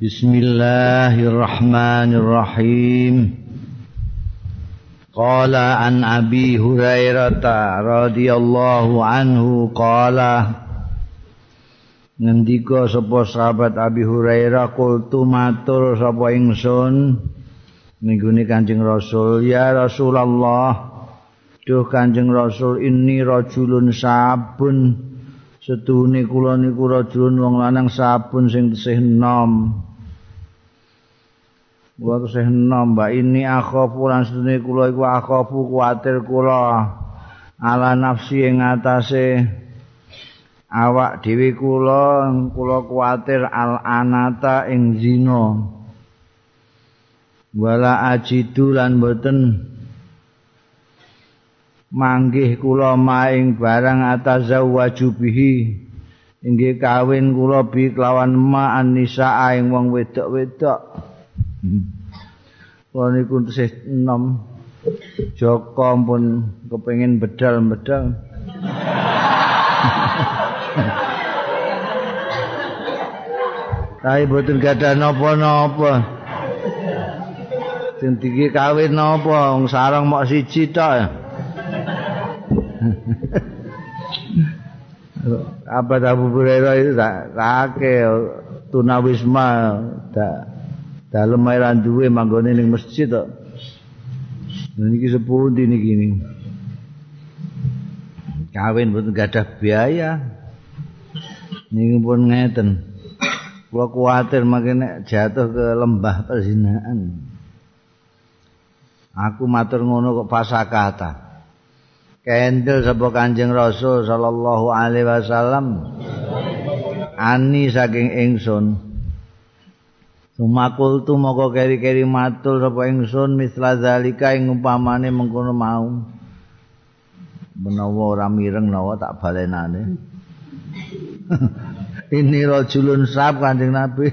Bismillahirrahmanirrahim. Qala an Abi Hurairah radhiyallahu anhu qala Ngendika sapa sahabat Abi Hurairah kultu matur sapa ingsun ninggune Kanjeng Rasul ya Rasulullah Duh Kanjeng Rasul ini rajulun sabun setuhune kula niku rajulun wong lanang sabun sing tesih nom Wa tesih nom mbak. Ini akhafu lan sedune kula iku akhafu kuwatir kula. Ala nafsi ing atase awak dhewe kula kula kuwatir al anata ing zina. Wala ajidu lan boten manggih kula maing barang atazawwaju bihi. Inggih kawin kula bi kelawan ma anisa ing wong wedok-wedok Wong niku tesih enom. Joko pun kepengin bedal-bedal. Tapi boten gadah napa-napa. Sing iki kawin napa wong sarang mok siji tok. Apa Abu Hurairah itu tak rake tunawisma tak dalem ae ra duwe manggone ning masjid kok. Niki sepundi niki niki. Kawin mboten gadah biaya. Niki pun ngeten. Kula kuwatir makene jatuh ke lembah perzinaan. Aku matur ngono kok pasakata. Kendel sapa Kanjeng Rasul sallallahu alaihi wasallam. Ani saking ingsun. Sumakul tu moko keri-keri matul sapa ingsun misla zalika ing umpamane mengkono mau. Menawa ora mireng nawa tak balenane. Ini rajulun sab Kanjeng Nabi.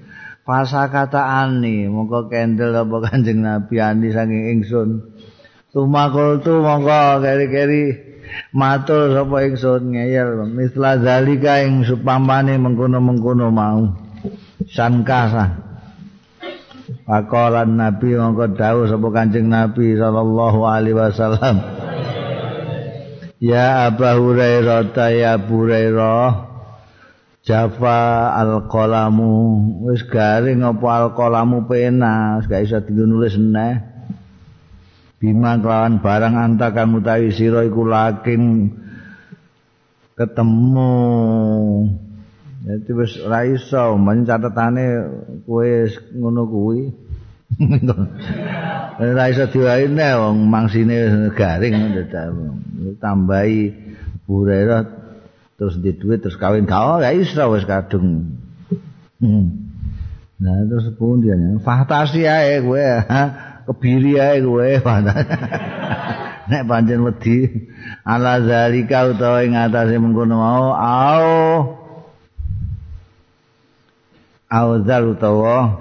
Fasa kata moko kendel apa Kanjeng Nabi ani saking ingsun. Sumakul tu moko keri-keri matul sapa ingsun ngeyel misla zalika ing supamane mengkono-mengkono mau. Sankasa. Pakolan Nabi mongko dawuh sapa Kanjeng Nabi sallallahu alaihi wasallam. Ya Abu Hurairah ya Abu Hurairah Jafa al-qalamu. Wis garing apa al-qalamu pena wis gak iso nulis neh. Bima kelawan barang anta kamu tahu sira iku lakin ketemu Jadi wis ora iso. Men catetane kowe ngono kuwi. Ora iso diwaine wong mangsine garing tambahi burera terus di duit terus kawin. Kau ya iso wis kadung. Nah terus pundi ya fantasi ae kowe kebiri ae kowe nek pancen wedi. Ala zalika utawa ing atase mengkono mau au auzal utawa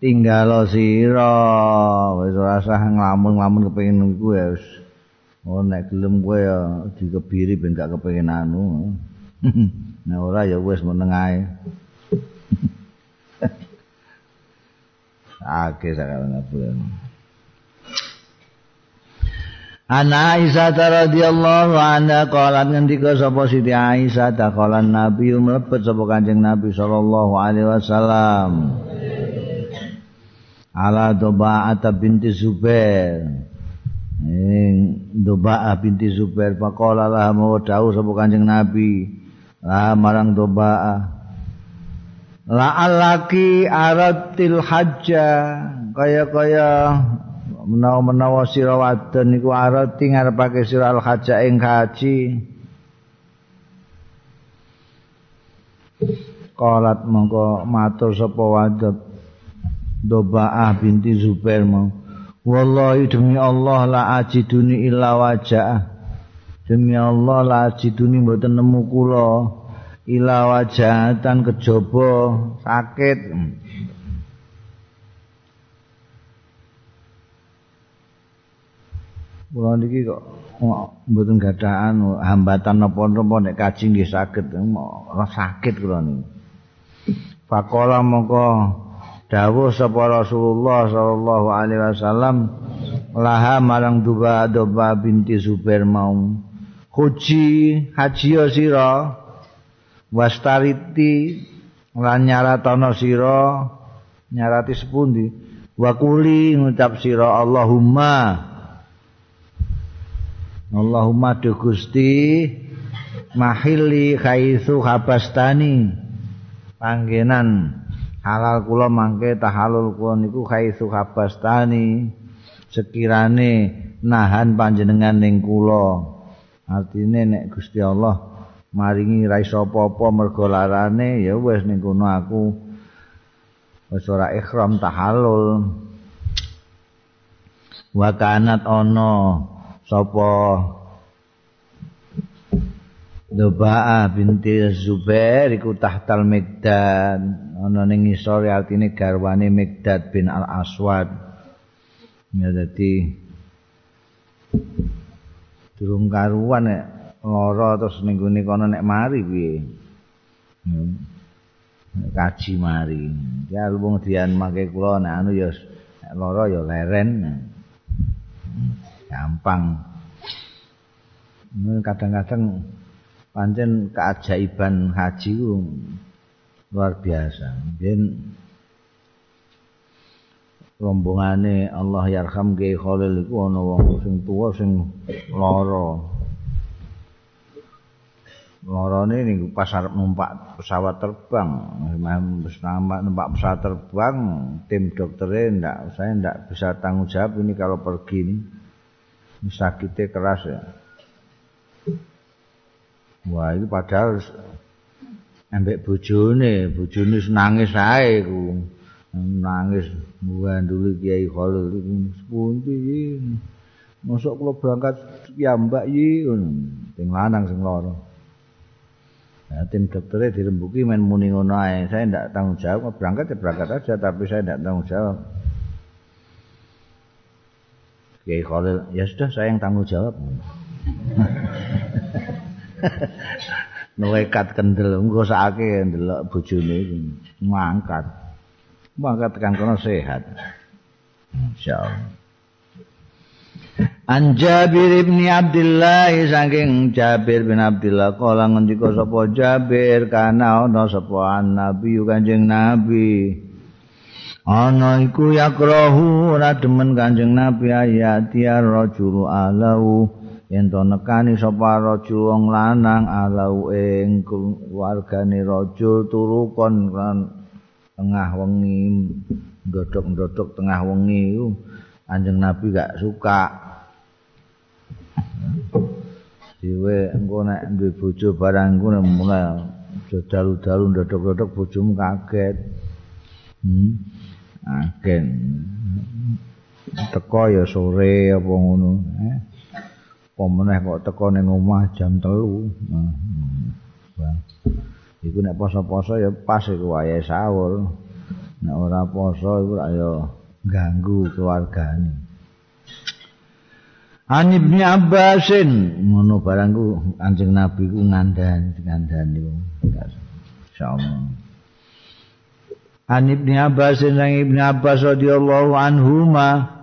tinggal sira. Wis ora usah nglamun-nglamun kepengin kuwi wis. Oh nek gelem kowe ya dikebiri ben gak kepengin anu. Nek ora ya wis meneng ae. Ake sakala ngapunten. Ana Aisyah radhiyallahu anha qalat ngendika sapa Siti Aisyah taqalan Nabi mlebet sapa Kanjeng Nabi sallallahu alaihi wasallam. Ala Doba'at binti Zubair. Ing Doba'ah binti Zubair faqala lah mau dawuh sapa Kanjeng Nabi. Lah marang Doba'ah. La alaki aratil hajja kaya-kaya menawa-menawa sira wadon niku arati ngarepake sira al-haja ing haji Qalat mongko matur sapa wadon. Dobaah binti Zubair mau Wallahi demi Allah la ajiduni illa wajah Demi Allah la ajiduni mboten nemu kula ila wajatan kejaba sakit kula niki kok mboten gadahan hambatan napa-napa nek kaji nggih saged ora sakit kula niki. Fakola mongko dawuh sapa Rasulullah sallallahu alaihi wasallam laha marang duba doba binti Zubair mau Huji haji sira wastariti lan nyaratono sira nyarati sepundi? Wa kuli ngucap sira Allahumma Allahumma du Gusti mahili khaitsu habastani panggenan halal kula mangke tahalul kula niku khaitsu habastani sekirane nahan panjenengan ning kula. Artine nek Gusti Allah maringi ra iso apa-apa mergo larane ya wis ning kono aku. Wis ora ihram tahallul wa kanat ana sapa? Doba'a binti Zubair iku tahtal Migdad ana ning ngisor artine garwane Migdad bin Al Aswad ya dadi durung karuan nek lara terus ning gone kono nek mari piye? Kaji mari. Ya luwung dian make kula nek anu ya lara ya leren gampang kadang-kadang pancen keajaiban haji luar biasa ben rombongane Allah yarham Kiai Khalil iku ana wong sing tuwa sing lara. Larane ning pas arep numpak pesawat terbang, wis numpak pesawat terbang, tim dokternya ndak saya ndak bisa tanggung jawab ini kalau pergi ini. Sakitnya keras ya. Wah, itu padahal ambek bojone, bojone nangis ae ku. nangis nganduli Kiai Khalil iku sepundi iki mosok kula berangkat ya Mbak iki sing lanang sing lara Nah, tim dokternya dirembuki main muni ngono ae. Saya ndak tanggung jawab berangkat ya berangkat aja tapi saya ndak tanggung jawab. Kiai Khalil, ya sudah saya yang tanggung jawab. Nuwekat kendel, engko sakake ndelok bojone iki ngangkat. maka tekan kono sehat. Insyaallah. An Jabir bin Abdullah saking Jabir bin Abdullah kala ngendika sapa Jabir kana ana sapa Nabi Kanjeng Nabi. Ana iku yakrahu ora demen Kanjeng Nabi ayat ya rajul alau yen to nekani sapa rajul wong lanang alau ing keluargane rajul turukon kan tengah wengi ndodok-ndodok tengah wengi iku Anjing Nabi gak suka. Dewe engko nek duwe bojo barang iku mulai dalu-dalu ndodok-ndodok bojomu kaget. Hmm. Agen. Teko ya sore apa ngono, eh. Pemeneh kok teko ning omah jam 3. Nah. Hmm. iku nek poso-poso ya pas iku wayahe sahur nek ora poso iku ayo ganggu keluargane An Ibnu Abbasin ngono barangku Kanjeng Nabi ku ngandani ngandani insyaallah An Ibnu Abbasin sang Ibnu Abbas radhiyallahu anhuma.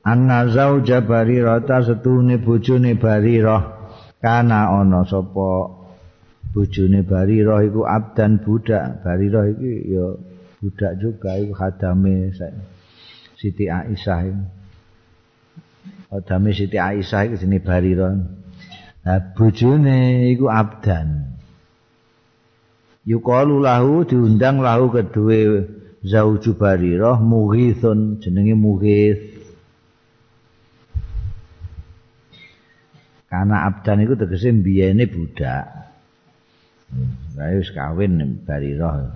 Anna zauja Barirah ta setune bojone Barirah. Kana ana sapa? Bojone Barirah iku abdan budak. Barirah iki ya budak juga iku khadame Siti Aisyah khadame Siti Aisyah iki jenenge Barirah. Nah bojone iku abdan yuqalu lahu diundang lahu kedue zauju Barirah mughithun jenenge mughith Karena abdan itu tegese mbiyene budak. Lah wis kawin Barirah.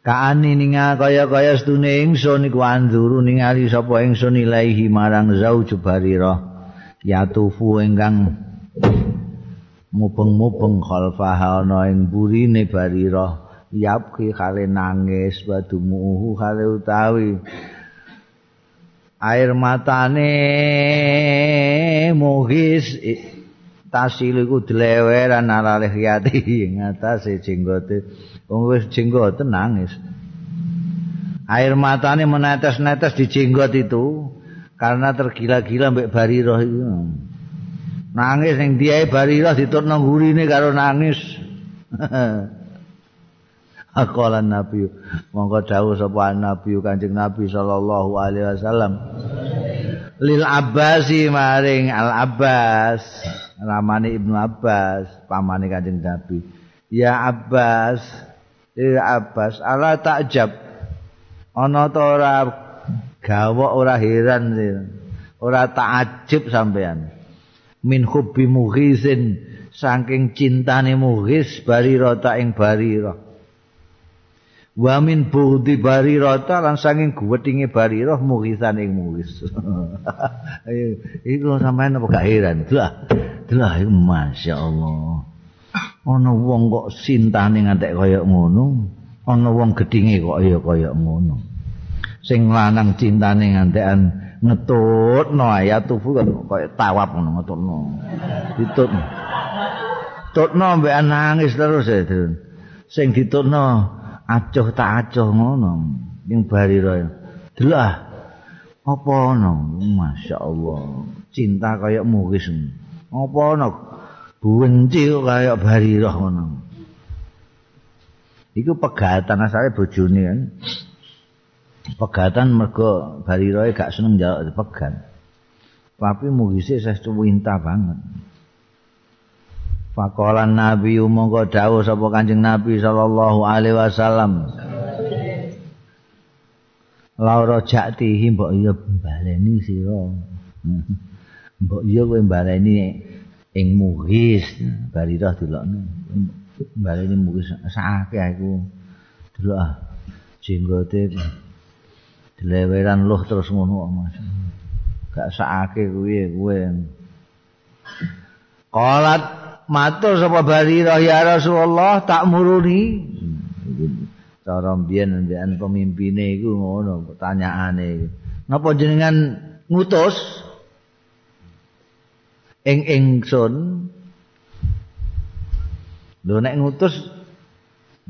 Kaani ninga kaya-kaya stune ingsun iku anduru ningali sapa ingsun ilahi marang zauj Barirah. Yatufu ingkang mubeng-mubeng khalfaha ana ing burine Barirah. Yapki kale nangis badumuhu kale utawi. Air matane muhis tasilu iku dileweran ala lihiyati ngatasi jenggote. Wong wis jenggote nangis. Air matane menetes-netes di jenggot itu karena tergila-gila mbek Bariroh itu nangis yang dia Bariroh diturno gurine karo nangis. Akolan Nabi. Monggo dawuh sapa Nabi Kanjeng Nabi sallallahu alaihi wasallam. Lil Abbasi maring Al Abbas. Ramane Ibnu Abbas pamane Kanjeng Nabi. Ya Abbas Ya Abbas ala takjab. Ta ora gawok ora heran ora takjub sampean min hubbi mughizin saking cintane mughis barira ta ing barira. Wa min budi barirata lan saking guwetinge barirah muhisan ing muhis iku sampean apa gak heran? Lah lah masyaallah. Ana wong kok sintane ngantek kaya ngono ana wong gedhinge kok ya kaya ngono. Sing lanang cintane ngantekan ngetutno ayat tufu kan kaya tawap ngono ngetutno. Ditut tutno mbek nangis terus ya sing ditutno acuh tak acuh ngono ning barira delah apa ono? Masyaallah cinta kaya muwis apa ono? Benci kaya barira ngono. Iku pegatan asale bojone kan pegatan mergo barira gak seneng njaluk dipegat tapi muwise sesuatu winta banget Fakolan Nabi mongko dawuh sapa Kanjeng Nabi sallallahu alaihi wasallam. Laura jakti mbok iya baleni sira. Mbok iya kowe baleni ing muhis barira dilokne. Baleni muhis sakake aku. Delok ah jenggote dileweran luh terus ngono Mas. Gak sakake kuwi kowe. Qalat matur sapa Barirah ya Rasulullah tak muruni. Cara mbiyen mbiyen pemimpine iku ngono pertanyaane. Napa jenengan ngutus ing ingsun? Lho nek ngutus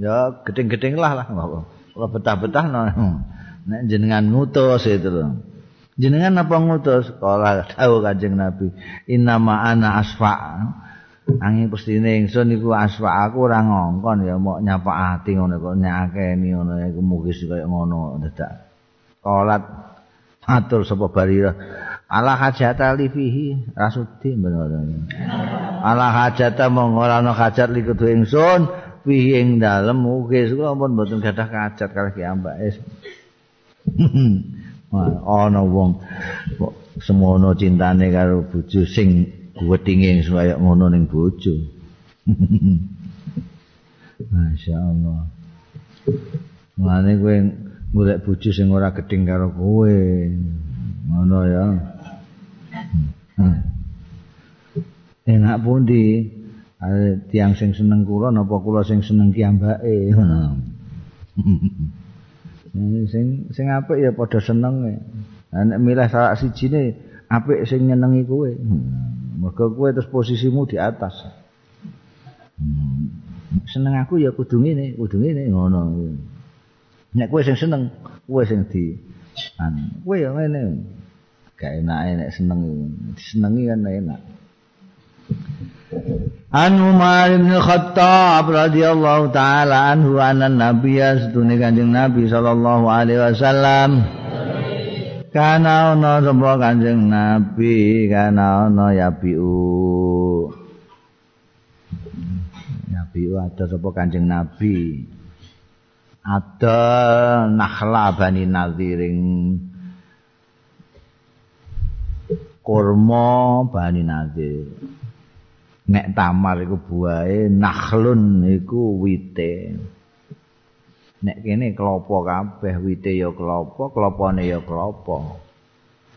ya gedeng-gedeng lah lah Kalau betah-betah no. Nek jenengan ngutus itu lho. Jenengan apa ngutus? Kala tahu Kanjeng Nabi, "Inna ma ana asfa." Angin pestine ingsun iku aswa aku ora ngongkon ya mok nyapa ati ngono kok nyakeni ngono iku mugis kaya ngono dadak. Kolat matur sapa barira. Ala hajata li fihi rasudi bener. Ala hajata mong ora ana hajat li kudu ingsun fihi ing dalem mugis kok ampun mboten gadah hajat kalih ki ambake. ana wong semono cintane karo bojo sing kuwetinge kaya ngono ning bojo. Masyaallah. Mane kowe golek bojo sing ora gedhing karo kowe. Ngono ya. Enak pundi? Ale tiang sing seneng kula napa kula sing seneng kiambake? sing sing apik ya padha seneng. Nek milih salah sijine apik sing nyenengi kowe. Hmm. Mergo kowe terus posisimu di atas. Hmm. Seneng aku ya kudu ngene, kudu ngene ngono. Nek kowe sing seneng, kowe sing di. Kowe ya ngene. Gak enak nek seneng. Disenengi kan enak. An Umar bin Khattab radhiyallahu taala anhu anan nabiy sedune Kanjeng Nabi sallallahu alaihi wasallam. Kana ana sapa kanjeng nabi? Kana ana ya biu ya biu ada sapa kanjeng nabi? Ada nakhla bani naziring kurma bani nazir nek tamar iku buahe nakhlun iku wite. Nek kene klopo kabeh wite ya klopo klopone ya klopo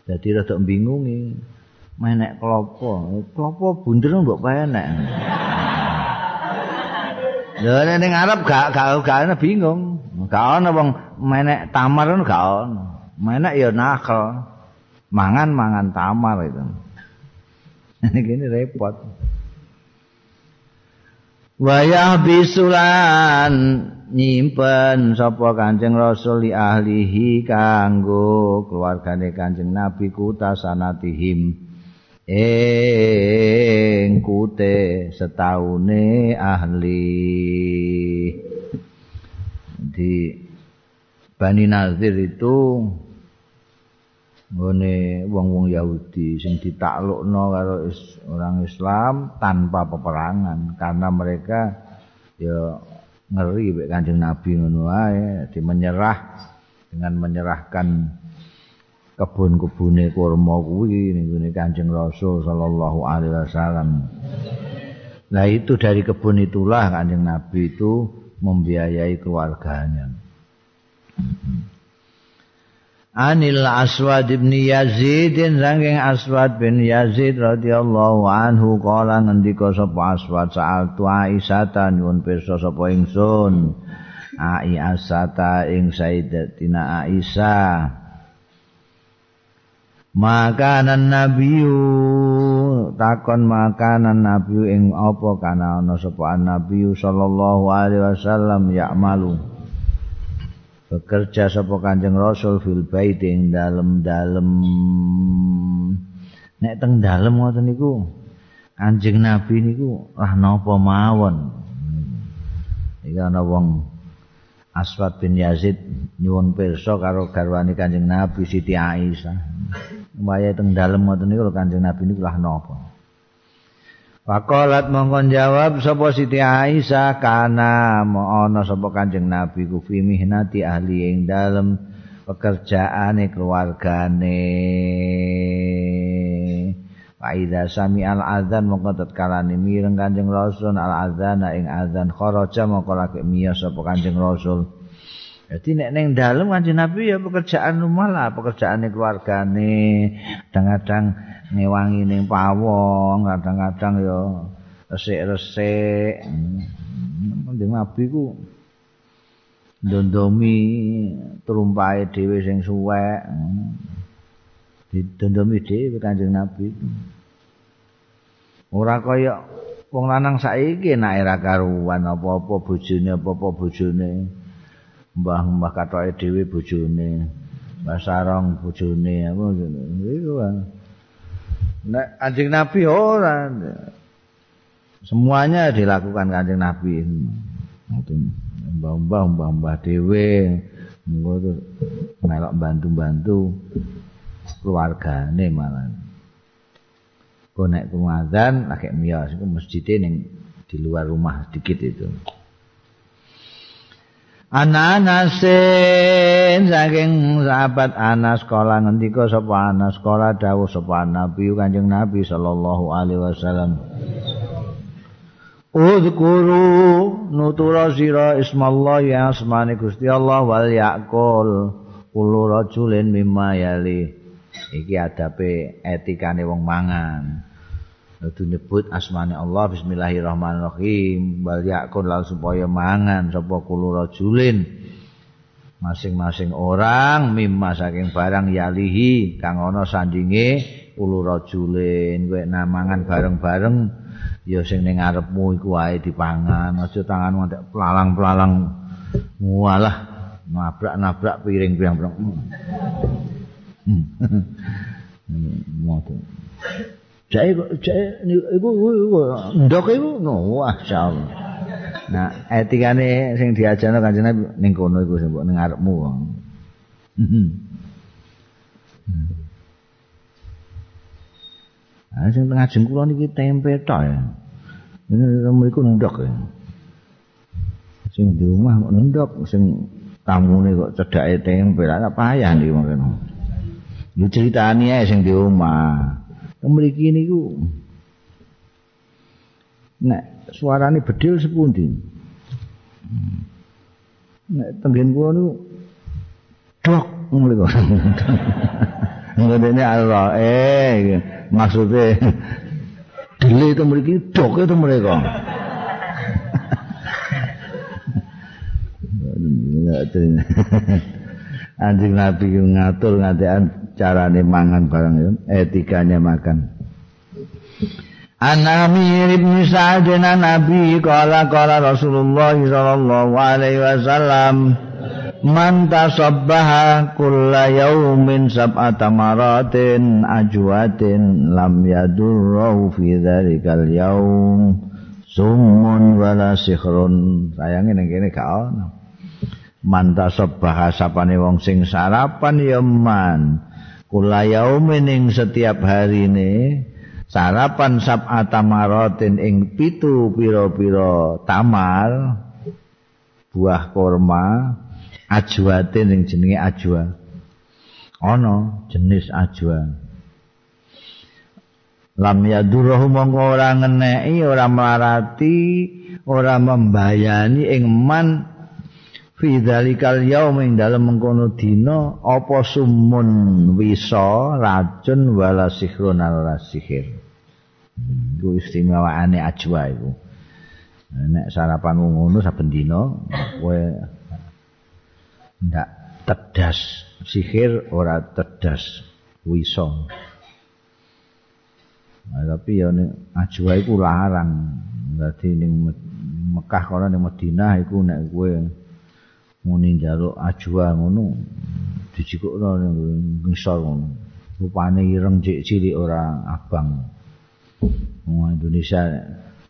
dadi rada bingungi menek klopo klopo bunder mbok penek lho ning arep gak gak gak bingung. Gak ana wong menek tamar gak ana. Menek ya nakal. Mangan mangan tamar itu. Ini gini repot wayah bisulan nyimpen sapa Kanjeng Rasul li ahlihi kanggo keluargane Kanjeng Nabi kuta sanatihim. Ing kute setaune ahli. Di Bani Nazir itu ngene wong-wong Yahudi sing ditaklukno karo orang Islam tanpa peperangan karena mereka ya ngeri mek Kanjeng Nabi ngono wae di menyerah dengan menyerahkan kebun-kebune kurma kuwi ning Kanjeng Rasul sallallahu alaihi wasallam. Nah itu dari kebun itulah Kanjeng Nabi itu membiayai keluarganya. Anil Aswad bin Yazid saking Aswad bin Yazid radhiyallahu anhu kala ngendika sapa Aswad saal tu Aisyah ta nyuwun pirsa sapa ingsun? Ai asata ing Sayyidatina Aisyah. Makanan nabiyu. Takon makanan nabiyu ing apa? Kana ana sapa nabiyu sallallahu alaihi wasallam ya malu bekerja sapa Kanjeng Rasul fil bait ing dalem-dalem nek teng dalem ngoten niku Kanjeng Nabi niku lah napa mawon iki ana wong Aswad bin Yazid nyuwun pirsa karo garwane Kanjeng Nabi Siti Aisyah. Mbaya teng dalem ngoten niku Kanjeng Nabi niku lah napa? Faqalat mongkon jawab sapa Siti Aisyah kana ana sapa Kanjeng Nabi ku fi mihnati ahli ing dalem pekerjaane keluargane. Faida sami al azan mongko tatkala mireng Kanjeng Rasul al azan ing azan kharaja mongko lagi miyos sapa Kanjeng Rasul. Jadi nek ning dalem Kanjeng Nabi ya pekerjaan rumah lah, pekerjaane keluargane. Kadang-kadang ngewangi ning pawong kadang-kadang ya resik-resik. Mending nabi ku? Ndondomi trumpae dhewe sing suwek. Didondomi dhewe kanjeng nabi. Ora kaya wong lanang saiki nek ora karuan apa-apa bojone apa-apa bojone. Mbah-mbah katoke dhewe bojone. Mbah sarong bojone apa iku Nek anjing Nabi ora. Semuanya dilakukan kanjeng Nabi. Mbah-mbah, mbah-mbah ngono melok bantu-bantu keluargane malah. Kok nek kumadzan lagi miyos iku masjid ning di luar rumah sedikit itu. Ananasin saking sahabat Anas kala ngendika sapa Anas kala dawuh sapa Nabi Kanjeng Nabi sallallahu alaihi wasallam. Udhkuru nutura sira ismallah ya asmani Gusti Allah wal yakul kulo rajulin mimma yali. Iki adape etikane wong mangan Itu nyebut asmane Allah Bismillahirrahmanirrahim Wal yakun lalu supaya mangan Sapa kulu rajulin Masing-masing orang Mimma saking barang yalihi Kang ono sandinge Kulu rajulin Kue namangan bareng-bareng Ya sing ning ngarepmu iku wae dipangan Aja tangan ngantek pelalang-pelalang Walah Nabrak-nabrak piring-piring Hmm. Jai jai iku iku ndok iku no masyaallah. Nah, etikane sing diajarno Kanjeng Nabi ning kono iku sing ning ngarepmu. Ah sing tengah jeng kula niki tempe tok ya. Ini mriku ndok ya. Sing di rumah kok ndok, sing tamune kok cedhake tempe, ora payah niki mangkene. Lu critani ae sing di rumah. Mriki niku. Nek suarane bedil sepundi nek tenggen kula niku dok mriku ngene Allah eh maksude dile itu mriki dok itu mereka anjing nabi ngatur ngatean carane mangan barang etikanya makan. An Amir ibn Sa'd Nabi qala qala Rasulullah sallallahu alaihi wasallam Man tasabbaha kulla yaumin sab'ata maratin ajwatin lam yadurru fi dzalikal yaum summun wala sihrun. Sayange ning kene gak ono Man tasabbaha sapane wong sing sarapan ya man. Kulla yaumin ing setiap harine sarapan sab'ata maratin ing pitu pira-pira tamal buah kurma ajwatin sing jenenge ajwa. Ana jenis ajwa. Lam yadurruhu mongko ora ngeneki ora melarati ora membayani ing man fi dzalikal yaum ing dalem mengkono dina apa sumun wisa racun wala sihrun ala sihir? Iku istimewaane ajwa iku. Nek sarapan ngono saben dina kowe ndak tedas sihir ora tedas wisa. Nah, tapi ya nek ajwa iku larang. Dadi ning Mekah kono ning Madinah iku nek kowe muni njaluk ajwa ngono dijikukno ning ngisor ngono. Rupane ireng cilik ora abang. Wong Indonesia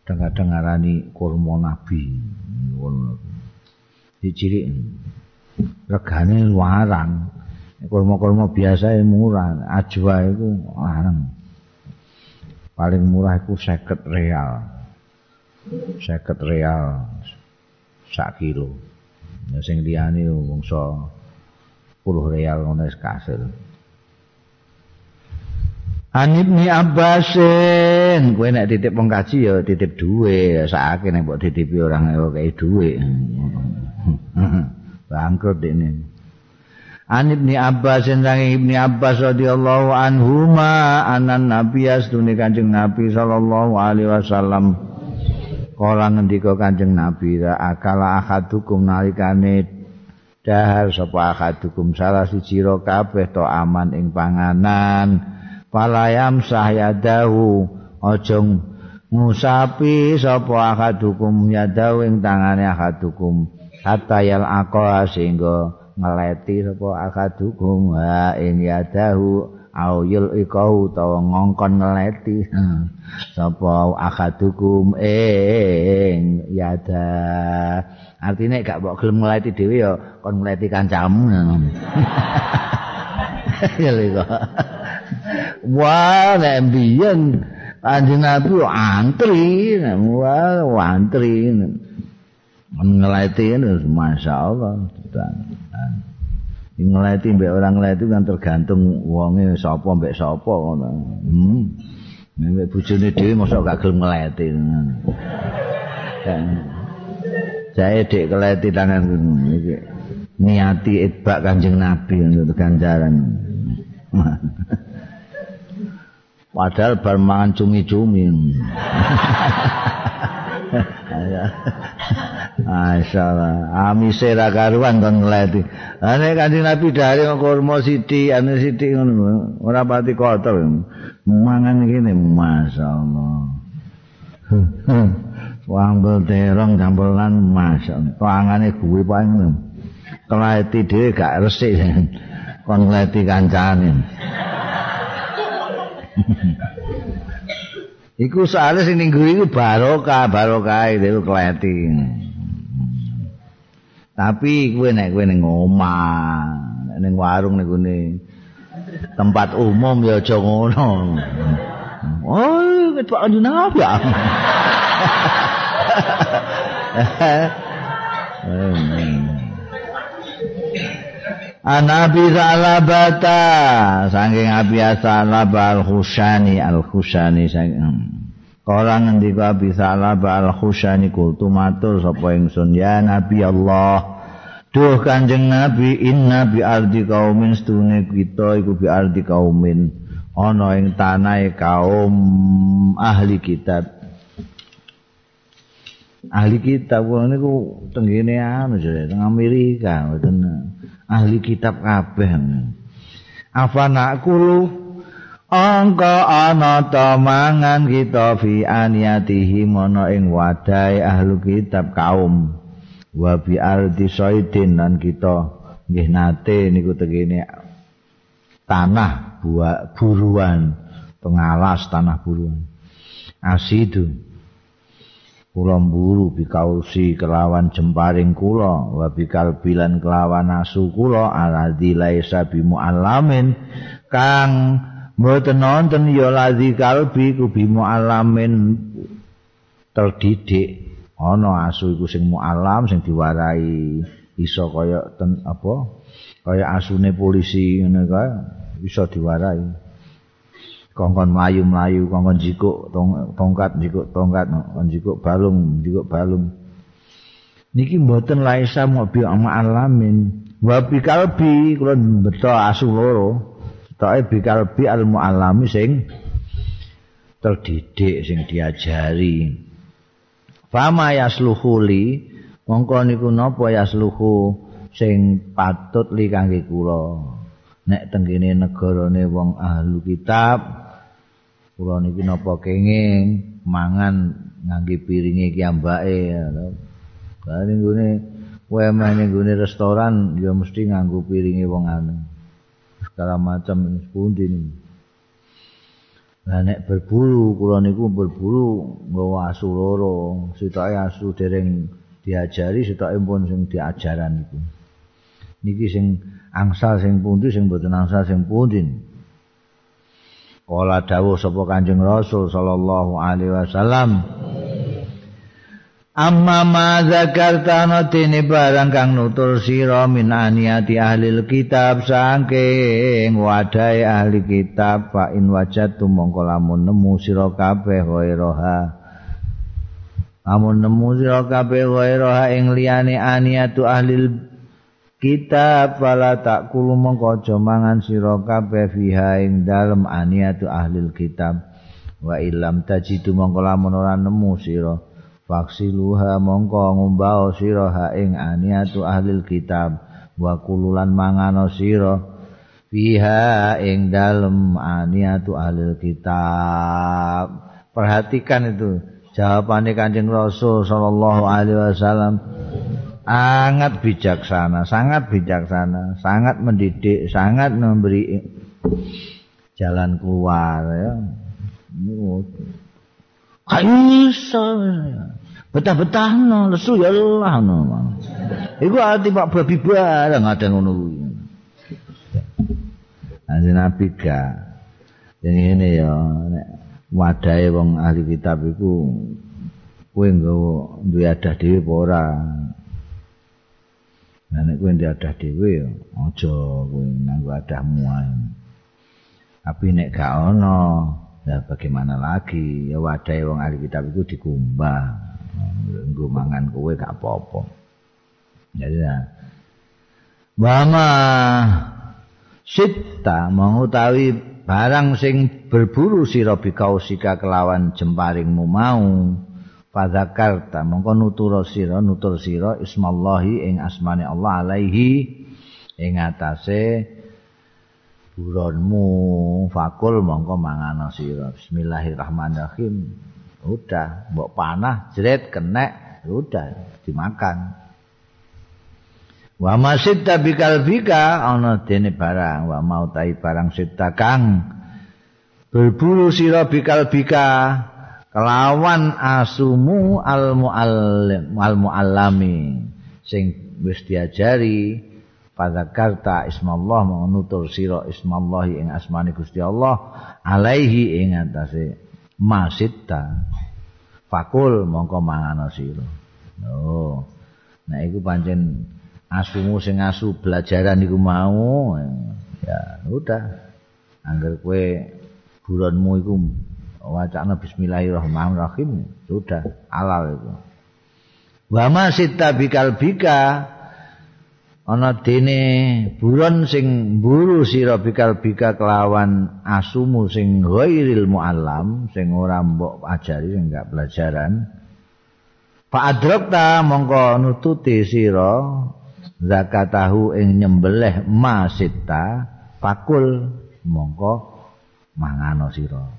kadang-kadang ngarani kurma nabi. Ngono cilik regane larang kurma-kurma biasa murah ajwa itu larang paling murah itu 50 real. 50 real sak kilo Ya sing liyane wongso 10 real ngono wis kasil. Anib ni Abbasin, kowe nek titip wong kaji ya titip duwe, sakake nek mbok titipi orang kaya duwe. Bangkrut ini. An Ibni Abbas sang Ibni Abbas radhiyallahu anhuma anan Nabi astune Kanjeng Nabi sallallahu alaihi wasallam Kala ngendika Kanjeng Nabi, akala ahadukum nalikane dahar sapa ahadukum salah siji ro kabeh to aman ing panganan. Palayam sahyadahu aja ngusapi sapa ahadukum yadahu ing tangane ahadukum hatta yal aqwa sehingga ngeleti sapa ahadukum ha ing yadahu auyul ikau utawa ngongkon ngeleti sapa akadukum ing yada. Artine gak mbok gelem ngeleti dhewe ya kon ngeleti kancamu. Ya lho wah nek biyen anjing nabi antri wah antri ngeleti masyaallah ngeleti mbek orang ngeleti kan tergantung wonge sapa mbek sapa ngono. Hmm. Mbek bojone dhewe mosok gak gelem ngeleti. Kan. Jae dik keleti tangan iki. Niati itbak Kanjeng Nabi untuk ganjaran. Padahal bar mangan cumi-cumi. Masyaallah, amise ra karuan kon ngleti. Ane kanjeng Nabi dari kurma siti, ane siti ngono. Ora pati kotor. Mangan ngene, masyaallah. Wambel terong jambelan masyaallah. Tangane guwe paling. Keleti dhewe gak resik. Kon ngleti kancane. Iku soalnya sing ning iku barokah, barokah itu keleti. Tapi kowe nek kowe ning omah, ning warung niku tempat umum ya aja ngono. Oh, ketok anjing apa ya? Anabi Salabata. Saking Abi Salaba Al-Hushani Al-Hushani saking Kala ngendika Abi Salaba Al-Hushani kultu matur sapa ingsun ya Nabi Allah Duh Kanjeng Nabi inna bi ardi kaumin stune kita iku bi ardi kaumin ana ing tanah kaum ahli kitab. Ahli kitab niku tenggene anu jare teng Amerika mboten ahli kitab kabeh. Afana kulu Angka ana ta mangan kita fi aniyatihi mono ing wadai ahlu kitab kaum. Wa bi ardi saidin lan kita nggih nate niku tegene tanah buah buruan pengalas tanah buruan. Asidu kula mburu bikausi kelawan jemparing kula wa bikal bilan kelawan asu kula aladzi laisa bimuallamin kang Mboten nonton ya ladzi kalbi ku bimu alamin terdidik ana asu iku sing mualam sing diwarai iso kaya ten apa kaya asune polisi ngene kae iso diwarai kongkon mlayu-mlayu kongkon jikuk tongkat jikuk tongkat kongkon jikuk balung jikuk balung niki mboten laisa mobil alamin wa bi kalbi kula beto asu loro Tae bi al muallami sing terdidik sing diajari. Fama yasluhuli mongko niku napa yasluhu sing patut li kangge kula. Nek tengene negarane wong ahlu kitab kula niki napa kenging mangan ngangge piringe ki ambake. Kali nggone kowe meh ning restoran ya mesti nganggo piringe wong anu. segala macam sepundi ini. Nah, nek berburu, kula niku berburu nggawa asu loro, sitoke asu dereng diajari, sitoke pun sing diajaran iku. Niki sing angsal sing pundi sing mboten angsal sing pundi. Kala dawuh sapa Kanjeng Rasul sallallahu alaihi wasallam, Amma ma zakarta notini barang kang nutur sira min aniyati ahli kitab saking wadai ahli kitab fa in wajatu mongko lamun nemu sira kabeh ghairoha lamun nemu sira kabeh ghairoha ing liyane aniyatu ahli kitab fala tak kulu mongko aja mangan sira kabeh fiha ing dalem aniyatu ahli kitab. Wa ilam tajidu mongko lamun ora nemu sira. Faksiluha mongko ngumbao sira ha ing aniatu ahli kitab. Wa kululan mangano sira fiha ing dalem aniatu ahli kitab. Perhatikan itu. Jawabannya kanjeng rasul sallallahu alaihi wasallam sangat bijaksana sangat bijaksana sangat mendidik sangat memberi jalan keluar ya Kaiso. Betah-betah no, lesu ya Allah no. Iku ati Pak babi barang ada ngono kuwi. Ane nabi ka. Yang ini ya nek wadahe wong ahli kitab iku kowe nggawa duwe adah dhewe apa ora. Nah nek kowe ndek adah dhewe aja kowe nganggo adahmu ae. Tapi nek gak ono, Ya bagaimana lagi? Ya wadai wong ahli kitab itu dikumbah. Nggo mangan kowe gak apa-apa. Jadi ya. Bama sita mengutawi barang sing berburu sira bikausika kelawan jemparingmu mau fadzakarta. Mongko nutur sira nutur sira ismallahi ing asmane Allah alaihi ing atase buronmu. Fakul mongko mangano sira. Bismillahirrahmanirrahim. Udah mbok panah jret kenek udah dimakan. Wa masitta bikal bika ana dene barang. Wa mau barang sita kang berburu sira bikal bika kelawan asumu al muallim al muallami sing wis diajari Fadzakarta ismallah menutur sira ismallah ing asmane Gusti Allah alaihi ing atase masitta. Fakul mongko mangano sira. Oh. Nah iku pancen asumu sing asu belajaran iku mau ya udah. Angger kowe buronmu iku wacana bismillahirrahmanirrahim. Sudah halal itu. Wa masitta bikal bika. Ana dene buron sing mburu sira bikal bika kelawan asumu sing ghairil muallam sing ora mbok ajari sing gak pelajaran. Fa adrakta mongko nututi sira zakatahu ing nyembelih masita pakul mongko mangano sira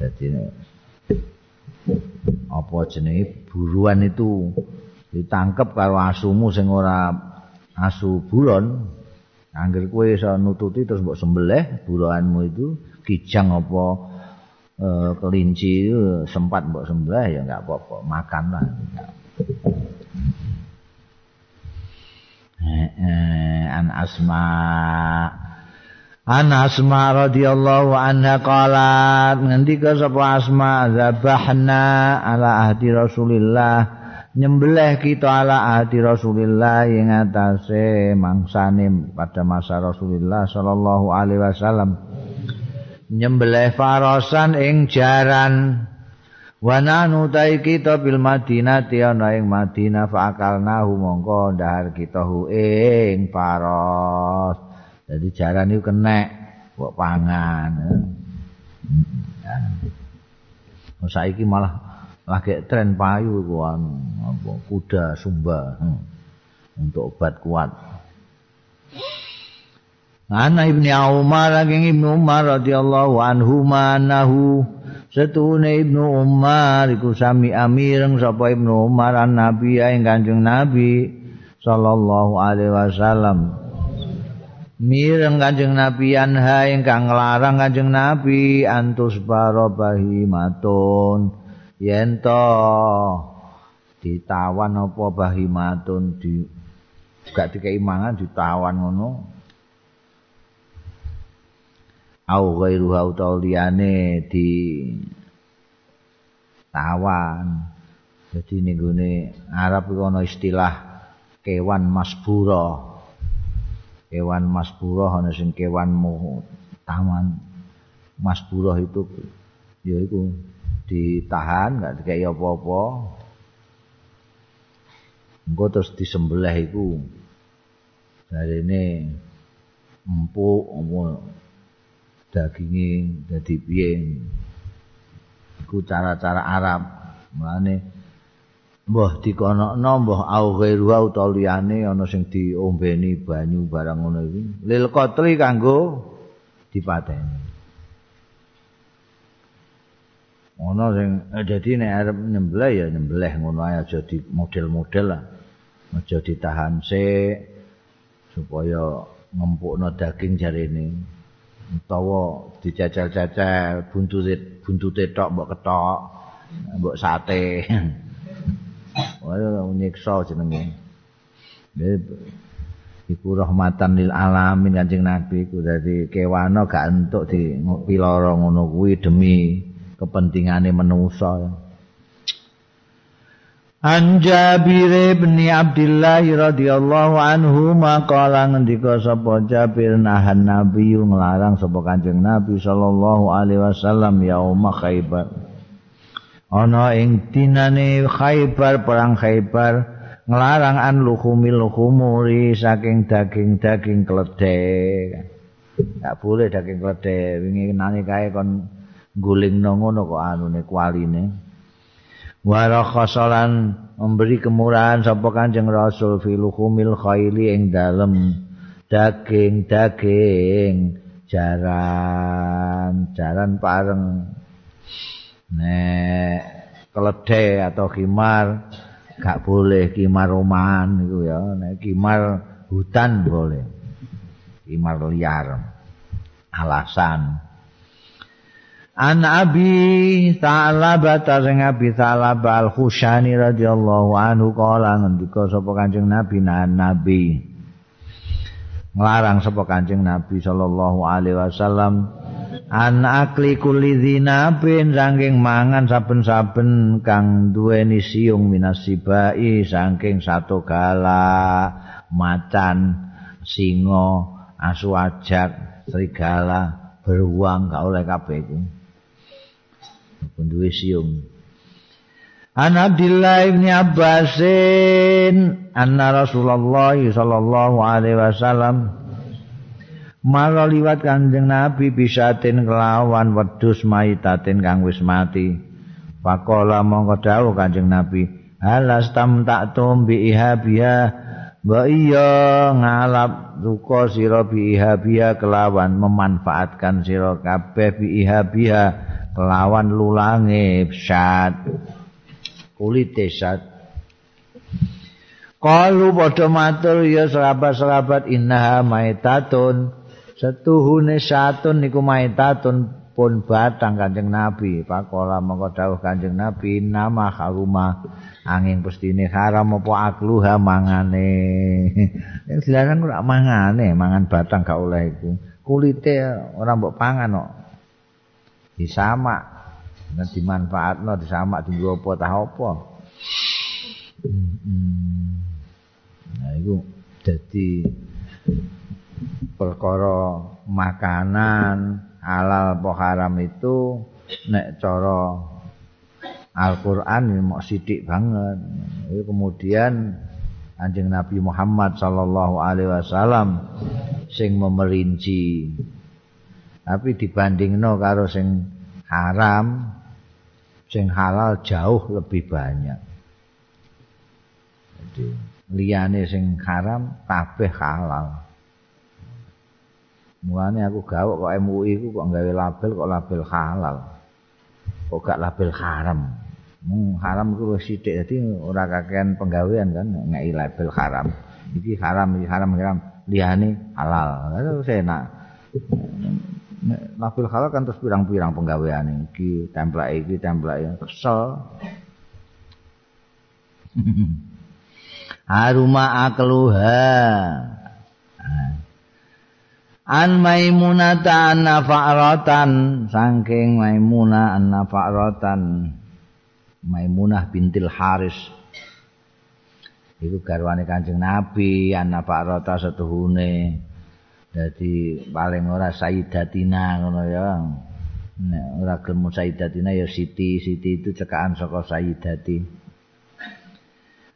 dadi apa jenenge buruan itu ditangkep karo asumu sing ora asu buron. Angger kowe iso nututi terus mbok sembelih buruanmu itu kijang apa e, kelinci sempat mbok sembelih ya enggak apa-apa makan lah. An asma an asma radhiyallahu anha qalat ngendika sapa asma? Zabahna ala ahdi rasulillah. Nyembelih kita ala ahdi Rasulillah yang atase mangsane pada masa Rasulullah sallallahu alaihi wasallam. Nyembelih farasan ing jaran. Wana nutai kita bil Madinah ana ing Madinah fakalnahu mongko ndahar kita hu ing faros jadi jaran itu kenek kok pangan ya. saiki malah lagi tren payu kuan kuda sumba hmm. untuk obat kuat Ana ibni Umar lagi ibnu Umar radhiyallahu anhu manahu setune ibnu Umar iku sami amireng sapa ibnu Umar an Nabi ing Kanjeng Nabi sallallahu alaihi wasallam mireng Kanjeng Nabi anha ingkang nglarang Kanjeng Nabi antus barobahi matun. Yen to ditawan apa bahimatun di gak dikei mangan ditawan ngono. Au ghairu hau liyane di tawan jadi ning gone Arab iku ana istilah kewan masbura kewan masbura ana sing kewan taman masbura itu ya itu ditahan nggak dikai apa-apa. Engko terus disembelih iku dari ini empuk apa dagingnya jadi piye. Iku cara-cara Arab. Mulane mbah dikonokno mbah au ghairu au taliyane ana sing diombeni banyu barang ngono iki lil qatri kanggo dipateni Ono sing eh, dadi nek arep nyembelih ya nyembelih ngono ae aja di model-model lah. Aja ditahan sik supaya ngempukno daging jarene. Utawa dijajal-jajal buntute buntute tok mbok ketok, mbok sate. Wah, nyiksa jenenge. Iku rahmatan lil alamin Kanjeng Nabi ku dadi kewana gak entuk di piloro ngono kuwi demi kepentingane manusa An Jabir bin Abdullah radhiyallahu anhu maqala ngendika sapa Jabir nahan Nabi nglarang sapa Kanjeng Nabi sallallahu alaihi wasallam yaum Khaibar. Ana ing dinane Khaibar perang Khaibar nglarang an luhumil luhumuri saking daging-daging kledhe. Enggak boleh daging kledhe wingi nane kae kon gulingno ngono kok anune kwaline wara khasalan memberi kemurahan sapa Kanjeng Rasul filuhumil khaili ing dalem daging-daging jaran jaran pareng nek keledhe atau khimar gak boleh khimar rumahan itu ya. Nek khimar hutan boleh. Khimar liar. Alasan. An Abi Sa'labah sing Abi Sa'labah Al-Khushani radhiyallahu anhu kala ngendika sapa Kanjeng Nabi nan Nabi nglarang sapa Kanjeng Nabi sallallahu alaihi wasallam an akli kulli dzinabin saking mangan saben-saben kang duweni siung minasibai saking satu gala macan singa asu ajak serigala beruang gak oleh kabeh iku. Duwe siung An Abdullah bin Abbasin. Anna Rasulullah sallallahu alaihi wasallam. Mara liwat kanjeng Nabi bisatin kelawan wedus maitatin kang wis mati. Pakola mongko dawuh kanjeng Nabi, "Alas tam tak tumbi ihabia Mbak iya ngalap duka sira biha kelawan memanfaatkan sira kabeh biha kelawan lulange syat kulite syat Kalu padha matur ya sahabat-sahabat innaha maitatun. Setuhune satun niku maitatun pun batang Kanjeng Nabi. Pakola mongko dawuh Kanjeng Nabi nama haruma. Angin pestine haram apa akluha mangane. Yang silakan ora mangane mangan batang gak oleh iku. Kulite ora mbok pangan kok. Disamak nek dimanfaatno disamak dienggo apa tah apa nah iku dadi perkara makanan halal apa haram itu nek cara Al-Quran mau sidik banget. Itu kemudian anjing Nabi Muhammad Sallallahu Alaihi Wasallam sing memerinci. Tapi dibanding no karo sing haram, sing halal jauh lebih banyak. Jadi liane sing haram kabeh halal. Mulane aku gawok kok MUI ku kok gawe label kok label halal. Kok gak label haram. Hmm, haram wis sithik dadi ora kakean penggawean kan ngeki label haram. Iki haram, iki haram, haram. Liyane halal. Terus enak. Label halal kan terus pirang-pirang penggawean iki, template iki, template kesel. Aruma akluha. An maimunata an nafa'ratan saking maimuna an nafa'ratan Maimunah bintil Haris Iku garwane Kanjeng Nabi anak Pak Rota setuhune. Dadi paling ora Sayyidatina ngono ya. Nek ora gelem Sayyidatina ya Siti, Siti itu cekaan saka Sayyidati.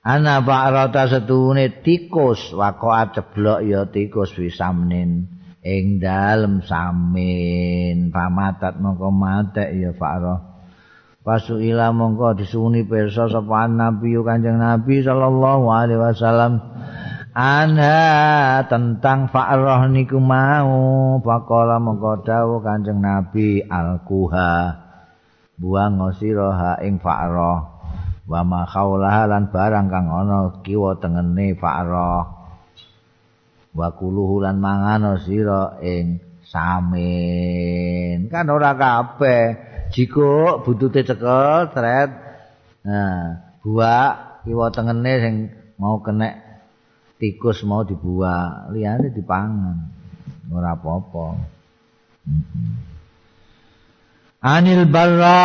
Anak Pak Rota setuhune tikus wakoat ceblok ya tikus wisamnin ing dalem samin pamatat mongko matek ya Pak Rota. Pasuila mongko disuni pirsa sapa Nabi Kanjeng Nabi sallallahu alaihi wasallam anha tentang fa'rah niku mau. Pakola mongko dawuh Kanjeng Nabi alkuha buang siraha ing fa'rah wa ma khaulaha lan barang kang ana kiwa tengene fa'rah wa kuluhu lan mangan sira ing samin. Kan ora kabeh. Jiko buntute cekel tret nah buak kiwa tengene sing mau kena tikus mau dibuak liyane dipangan. Ora apa-apa. Anil Barra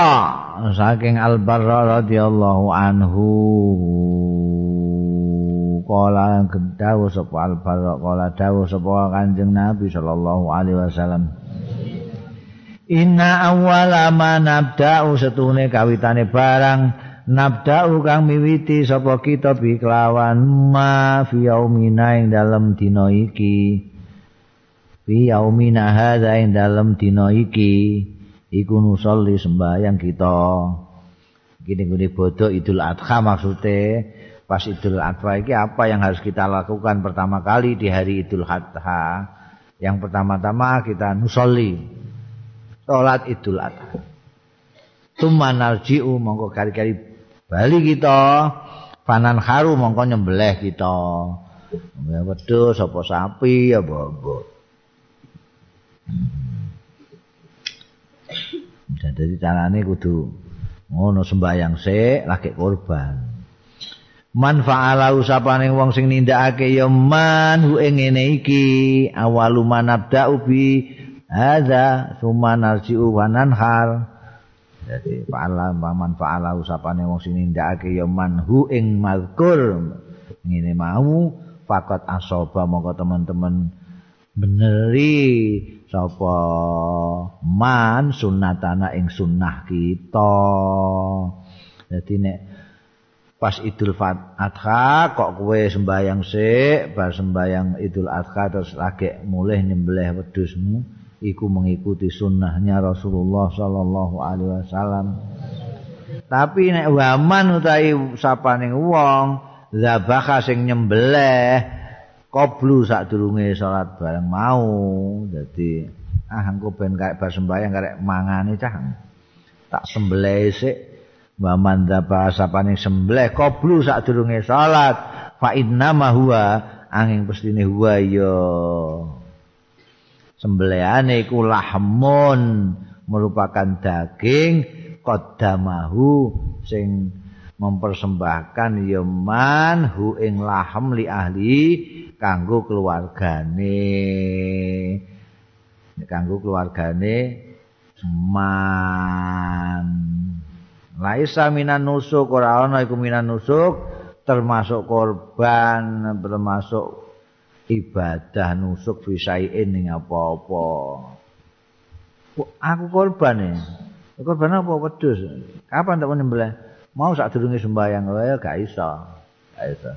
saking Al Barra radhiyallahu anhu. Kala dawu sapa Al Barra kala dawu sapa Kanjeng Nabi sallallahu alaihi wasallam. Inna awwala ma nabda'u setune kawitane barang nabda'u kang miwiti sapa kita bi kelawan ma fi yaumina ing dalem dina iki. Fi yaumina hadza ing dalem dina iki. Iku nusolli sembahyang kita. Gini gini bodoh idul adha maksudnya pas idul adha iki apa yang harus kita lakukan pertama kali di hari idul adha? Yang pertama-tama kita nusolli salat Idul Adha. Tumanarji'u mongko kari-kari bali kita panan haru mongko nyembelih kita. Ya wedhus apa sapi ya apa. Jadi carane kudu ngono sembayang sik lagi korban. Man fa'ala usapane wong sing nindakake ya man hu ing ngene iki awalu manabda'u bi Hadza summa narji'u wa nanhar. Jadi fa'ala man fa'ala usapane wong sing nindakake ya manhu ing mazkur. Ngene mau fakot asoba mongko teman-teman beneri sapa man sunnatana ing sunnah kita. Jadi nek pas Idul Adha kok kowe sembayang sik, bar sembayang Idul Adha terus lagi mulih nyembelih wedhusmu. Iku mengikuti sunnahnya Rasulullah sallallahu alaihi wasallam. Tapi nek waman utawi sapane wong zabaka sing nyembelih qablu sadurunge salat bareng mau. Dadi ah engko ben karek bar sembahyang karek mangane cah. Tak sembelih sik. Wa man dzaba paning sembelih qablu sadurunge salat. Fa inna ma huwa angin pestine huwa ya sembelihane iku lahmun merupakan daging qaddamahu sing mempersembahkan yaman hu ing lahem li ahli kanggo keluargane. Kanggo keluargane man laisa minan nusuk ora ana iku minan nusuk termasuk korban termasuk ibadah nusuk fisaiin ning apa-apa aku korban ya korban apa wedhus kapan tak nyembelih mau sak durunge sembayang wae gak iso. Gak iso.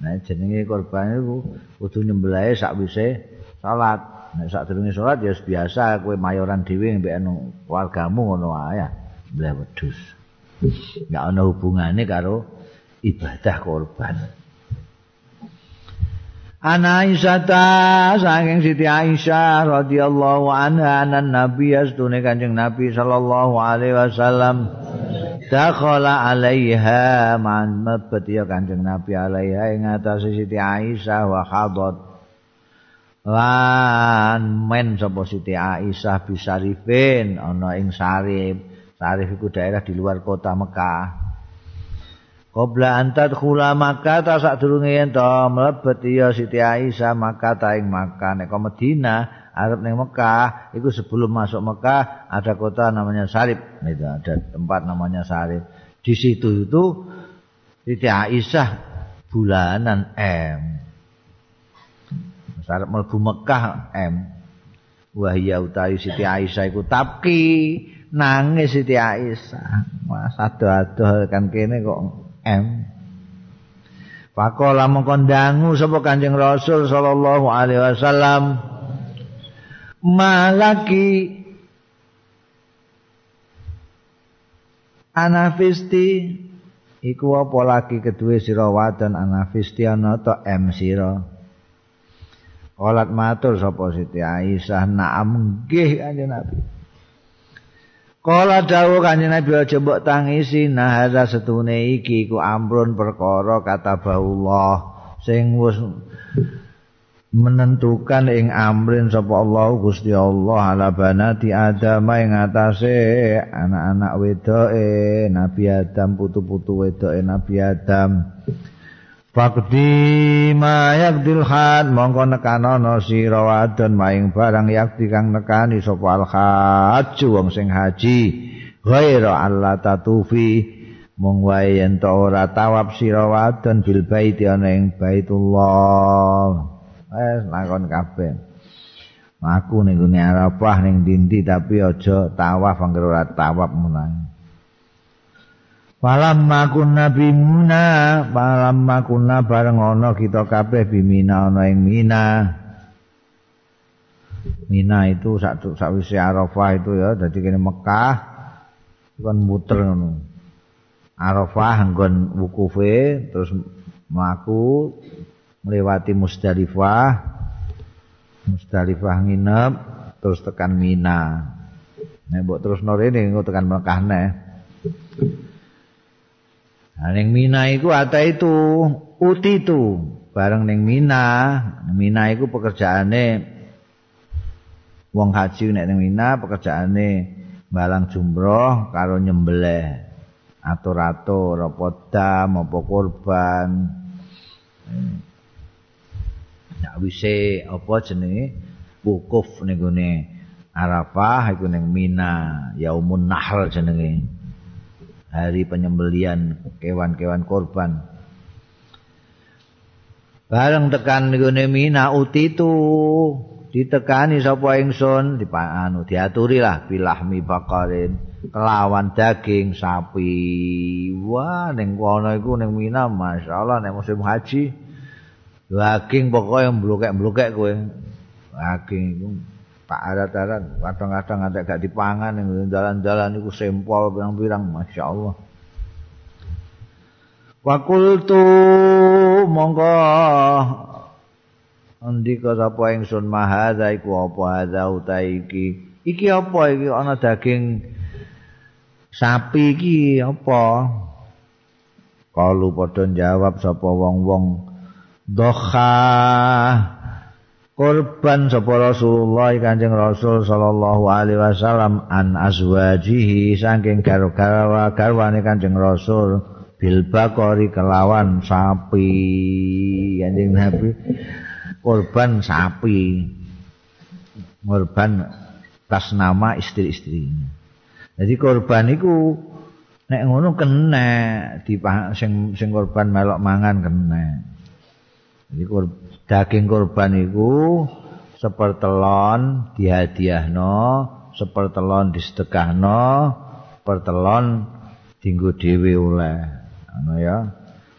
Nah jenenge korban iku kudu nyembelih sak wise salat. Nek sak durunge salat ya biasa kowe mayoran dhewe mbek anu keluargamu ngono wae. Nyembelih wedhus. Gak ana hubungane karo ibadah korban. Ana Aisyah saking Siti Aisyah radhiyallahu anha anan Nabi astune Kanjeng Nabi sallallahu alaihi wasallam dakhala alaiha man mabet ya kanjeng nabi alaiha ing atas siti aisyah wa hadat. Lan men sapa siti aisyah bisarifin ana ing sarif. Sarif iku daerah di luar kota Mekah Qabla antat khula Makkah ta sadurunge yen to mlebet ya Siti Aisyah Makkah ta ing Makkah. Nek Madinah Arab ning Mekah itu sebelum masuk Mekah ada kota namanya Sarib. Itu ada tempat namanya Sarib. Di situ itu Siti Aisyah bulanan M. Sarib melbu Mekah M. Wahya utawi Siti Aisyah iku tapki nangis Siti Aisyah. Mas ado-ado kan kene kok M. Pakola mengkondangu sapa Kanjeng Rasul sallallahu alaihi wasallam malaki anafisti iku apa lagi kedua sira wadon anafisti ana to em sira? Olat matur sapa Siti Aisyah na'am nggih kanjeng Nabi Kala dawuh kanjeng Nabi aja mbok tangisi nah hadza setune iki iku amrun perkara kata Allah sing wis menentukan ing amrin sapa Allah Gusti Allah ala banati Adam ing atase anak-anak wedoke Nabi Adam putu-putu wedoke Nabi Adam Fakti ma yakdil had mongko nekanono sira wadon maing barang yakti kang nekani sapa al haju wong sing haji. Ghaira Allah tatufi mung wae yen ora tawab sira wadon bil baiti ana ing Baitullah. Wis lakon kabeh. Aku ning gune Arafah ning dindi tapi aja tawaf anggere ora tawaf menang Malam makun nabi muna, malam makuna bareng ono kita kabeh bimina ono ing mina. Mina itu satu sakwise Arafah itu ya, jadi kene Mekah kan muter ngono. Arafah nggon wukufe terus mlaku melewati Musdalifah Musdalifah nginep terus tekan Mina nek mbok terus rene engko tekan Mekah neh Nah, ning Mina iku ata itu uti itu bareng ning Mina. Mina iku pekerjaane wong haji nek ning Mina pekerjaane balang jumroh karo nyembelih atur-atur apa dam apa korban wise apa jenenge? Wukuf ning gone Arafah iku ning Mina yaumun nahl jenenge hari penyembelian kewan-kewan korban bareng tekan ning Mina utitu ditekani sapa ingsun dipanu diaturi lah bilahmi bakarin kelawan daging sapi wah ning kono iku ning Mina masyaallah nek musim haji Daging pokoknya blokek-blokek kowe. Daging iku tak arat-arat. Kadang-kadang ada gak dipangan jalan-jalan iku sempol pirang-pirang masyaallah. Wa qultu mongko ndika sapa ingsun mahadza iku apa hadza utahe iki? Iki apa iki? Ana daging sapi iki apa? Kalu padha jawab sapa wong-wong doha korban sapa Rasulullah Kanjeng Rasul sallallahu alaihi wasallam an azwajihi saking garwa garwane Kanjeng Rasul bil bakori kelawan sapi. Kanjeng Nabi korban sapi. Korban tas nama istri-istrinya jadi korban itu nek ngono kena di sing sing korban melok mangan kena. Jadi daging korban itu sepertelon dihadiahno, sepertelon disedekahno, pertelon dinggo dhewe oleh. Ngono ya.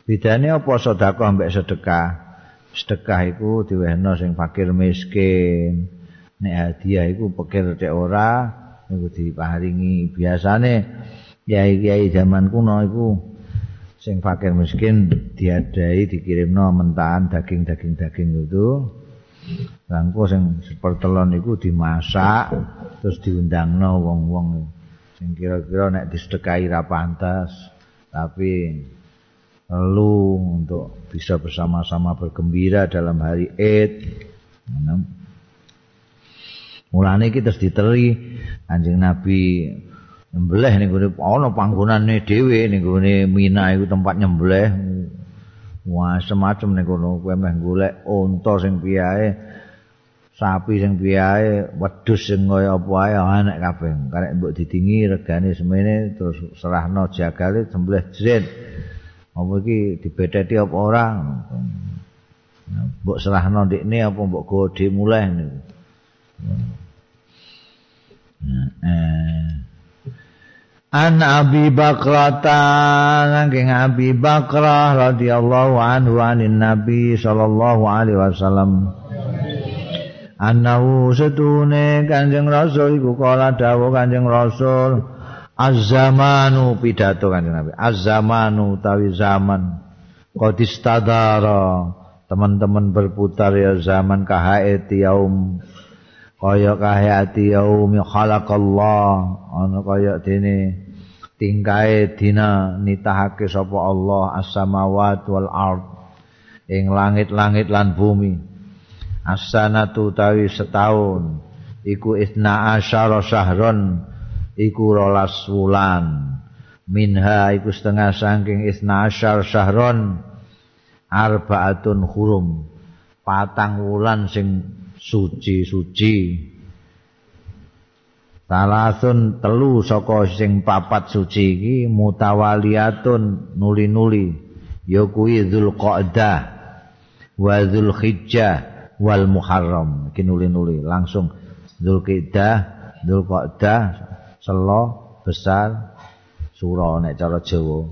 Bedane apa sedekah mbek sedekah? Sedekah iku diwehno sing fakir miskin. Nek hadiah iku pikir cek ora niku diparingi. Biasane kiai-kiai zaman kuno iku sing fakir miskin diadai dikirimno mentahan daging-daging-daging itu langko sing sepertelon iku dimasak terus diundangno wong-wong sing kira-kira nek disedekahi ra pantas tapi perlu untuk bisa bersama-sama bergembira dalam hari Id. Mulane iki terus diteri Anjing Nabi nyembelih ning gone ana panggonane dhewe ning gone Mina iku tempat nyembelih. Wah, semacam ning kono kowe meh golek unta sing piyae, sapi sing piyae, wedhus sing kaya apa ae ana kabeh. Karek mbok didingi regane semene terus serahno jagale sembelih jret. Apa iki dibedheti apa ora? Mbok serahno ndekne apa mbok godhe muleh niku. Nah, eh An Abi Bakrata saking Abi Bakrah radhiyallahu anhu anin Nabi sallallahu alaihi wasallam. Annahu setune Kanjeng Rasul iku kala dawuh Kanjeng Rasul Az-zamanu pidato Kanjeng Nabi Az-zamanu tawi zaman. Qadistadara teman-teman berputar ya zaman kahaiti yaum kaya kahati yaumi khalaqallah. Ana kaya dene tingkae dina nitahake sapa Allah as-samawat wal ard ing langit-langit lan bumi. As-sanatu tawi setahun iku isna asyara syahron iku rolas wulan. Minha iku setengah saking isna asyar syahron arbaatun hurum patang wulan sing suci-suci. Salasun telu saka sing papat suci iki mutawaliyatun nuli-nuli. Ya kuwi Zulqa'dah wa Zulhijjah wal Muharram. Iki nuli-nuli langsung Zulqa'dah Zulqa'dah selo besar sura nek cara Jawa.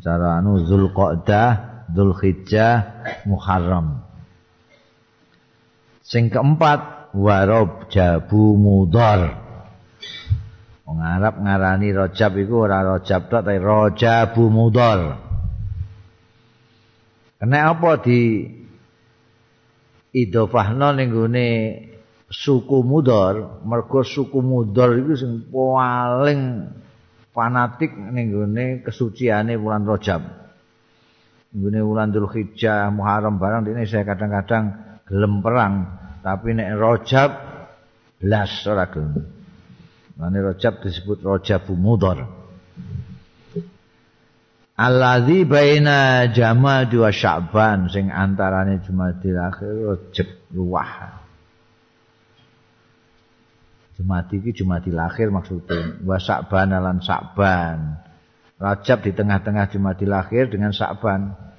Cara anu Zulqa'dah Zulhijjah Muharram Sing keempat warob jabu mudor. Wong Arab ngarani rojab iku ora rojab tok tapi rojabu mudor. Kena apa di idofahno ning gone suku mudor, mergo suku mudor iku sing paling fanatik ning gone kesuciane bulan rojab. Gune wulan Dzulhijjah, Muharram barang dene saya kadang-kadang gelem perang tapi nek rojab blas ora gelem mane rojab disebut rojab mudhar Alladzi baina Jamad wa Sya'ban sing antarane Jumadil akhir Rajab luah. Jumat iki Jumadil akhir maksudnya wa Sya'ban lan Sya'ban. Rajab di tengah-tengah Jumadil akhir dengan Sya'ban.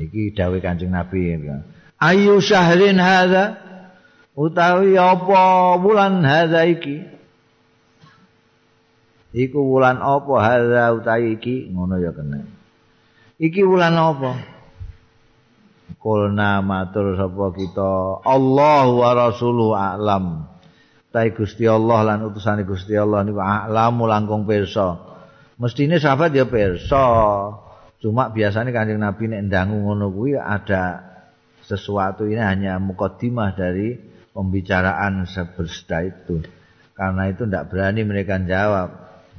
Iki dawuh Kanjeng Nabi ayu syahrin hadza? Utawi apa bulan hadza iki? Iku bulan apa hadza utawi iki? Ngono ya kena iki bulan apa? Kulna matur sapa kita? Allah wa rasuluhu a'lam. Tai Gusti Allah lan utusan Gusti Allah niku a'lamu langkung pirsa. Mestine sahabat ya pirsa. Cuma biasanya Kanjeng Nabi nek ndangu ngono kuwi ada sesuatu ini hanya mukadimah dari pembicaraan sebersta itu. Karena itu tidak berani mereka jawab.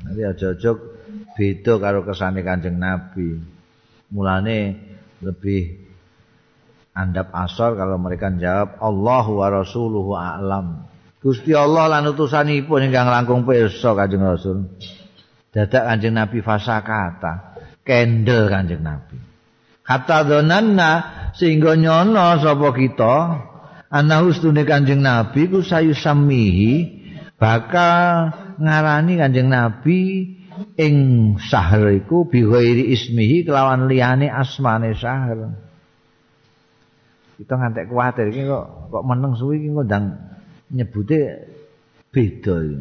Nanti aja-aja beda karo kesane Kanjeng Nabi. Mulane lebih andap asor kalau mereka jawab Allahu wa rasuluhu a'lam. Gusti Allah lan utusanipun ingkang langkung pirsa Kanjeng Rasul. Dadak Kanjeng Nabi fasakata. Kendel kanjeng Nabi. Kata donanna sehingga nyono sapa kita ana ustune kanjeng Nabi ku sayu samihi bakal ngarani kanjeng Nabi ing sahar iku bi ismihi kelawan liyane asmane sahar. Kita ngantek kuwatir iki kok kok meneng suwi iki ngundang nyebute beda iki.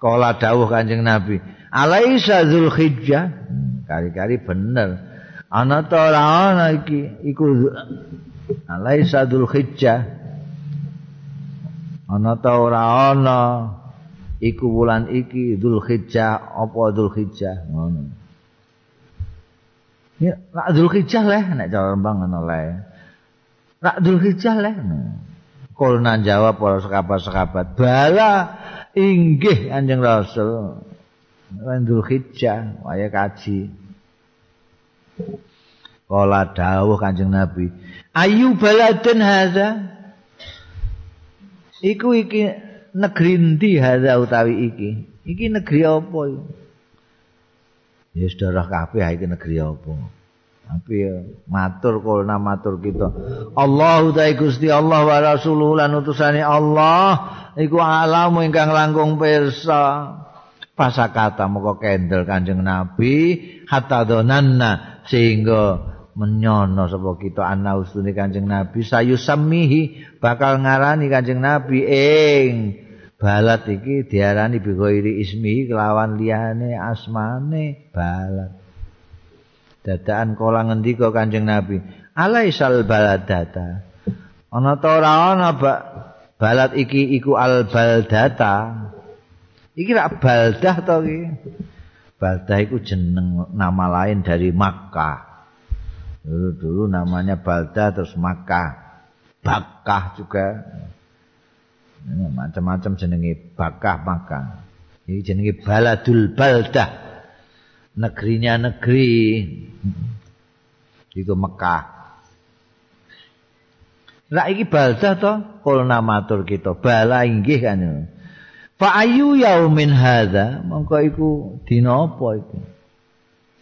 Kala dawuh Kanjeng Nabi, "Alaisa Zulhijjah?" Kari-kari bener. Ana ta ora ana iki? Iku Alaisa Zulhijjah. Ana ta ora ana? Iku wulan iki Zulhijjah apa Zulhijjah ngono. Ya, nak Zulhijjah leh nek cara Rembang ngono leh. Nak Zulhijjah leh. Kulna jawab para sekabat-sekabat, "Bala inggih Kanjeng Rasul Wendul Hijjah waya kaji. Kala dawuh Kanjeng Nabi Ayu baladun hadza? Iku iki negeri ndi hadza utawi iki? Iki negeri apa iki Ya saudara kabeh iki negeri apa? Tapi matur kulna matur kita. Allahu ta'ala Gusti Allah wa Rasuluh lan utusane Allah iku alamu ingkang langkung pirsa pasakata moko kendel kanjeng nabi hatta donanna sehingga menyono sapa kita ana usune kanjeng nabi sayu samihi bakal ngarani kanjeng nabi ing balat iki diarani bighairi ismi kelawan liyane asmane balat dadaan kala ngendika kanjeng nabi alaisal baladata ana ta ora ana Balat iki iku al baldata. Iki rak baldah to iki. Baldah iku jeneng nama lain dari Makkah. Dulu-dulu namanya Baldah terus Makkah. Bakah juga. Macam-macam jenenge Bakah Makkah. Ini jenenge Baladul Baldah. Negerinya negeri. Itu Mekah. Lah iki baldah to kulna matur kita bala inggih kan. Fa ayu yaumin hadza mongko iku dina apa iku?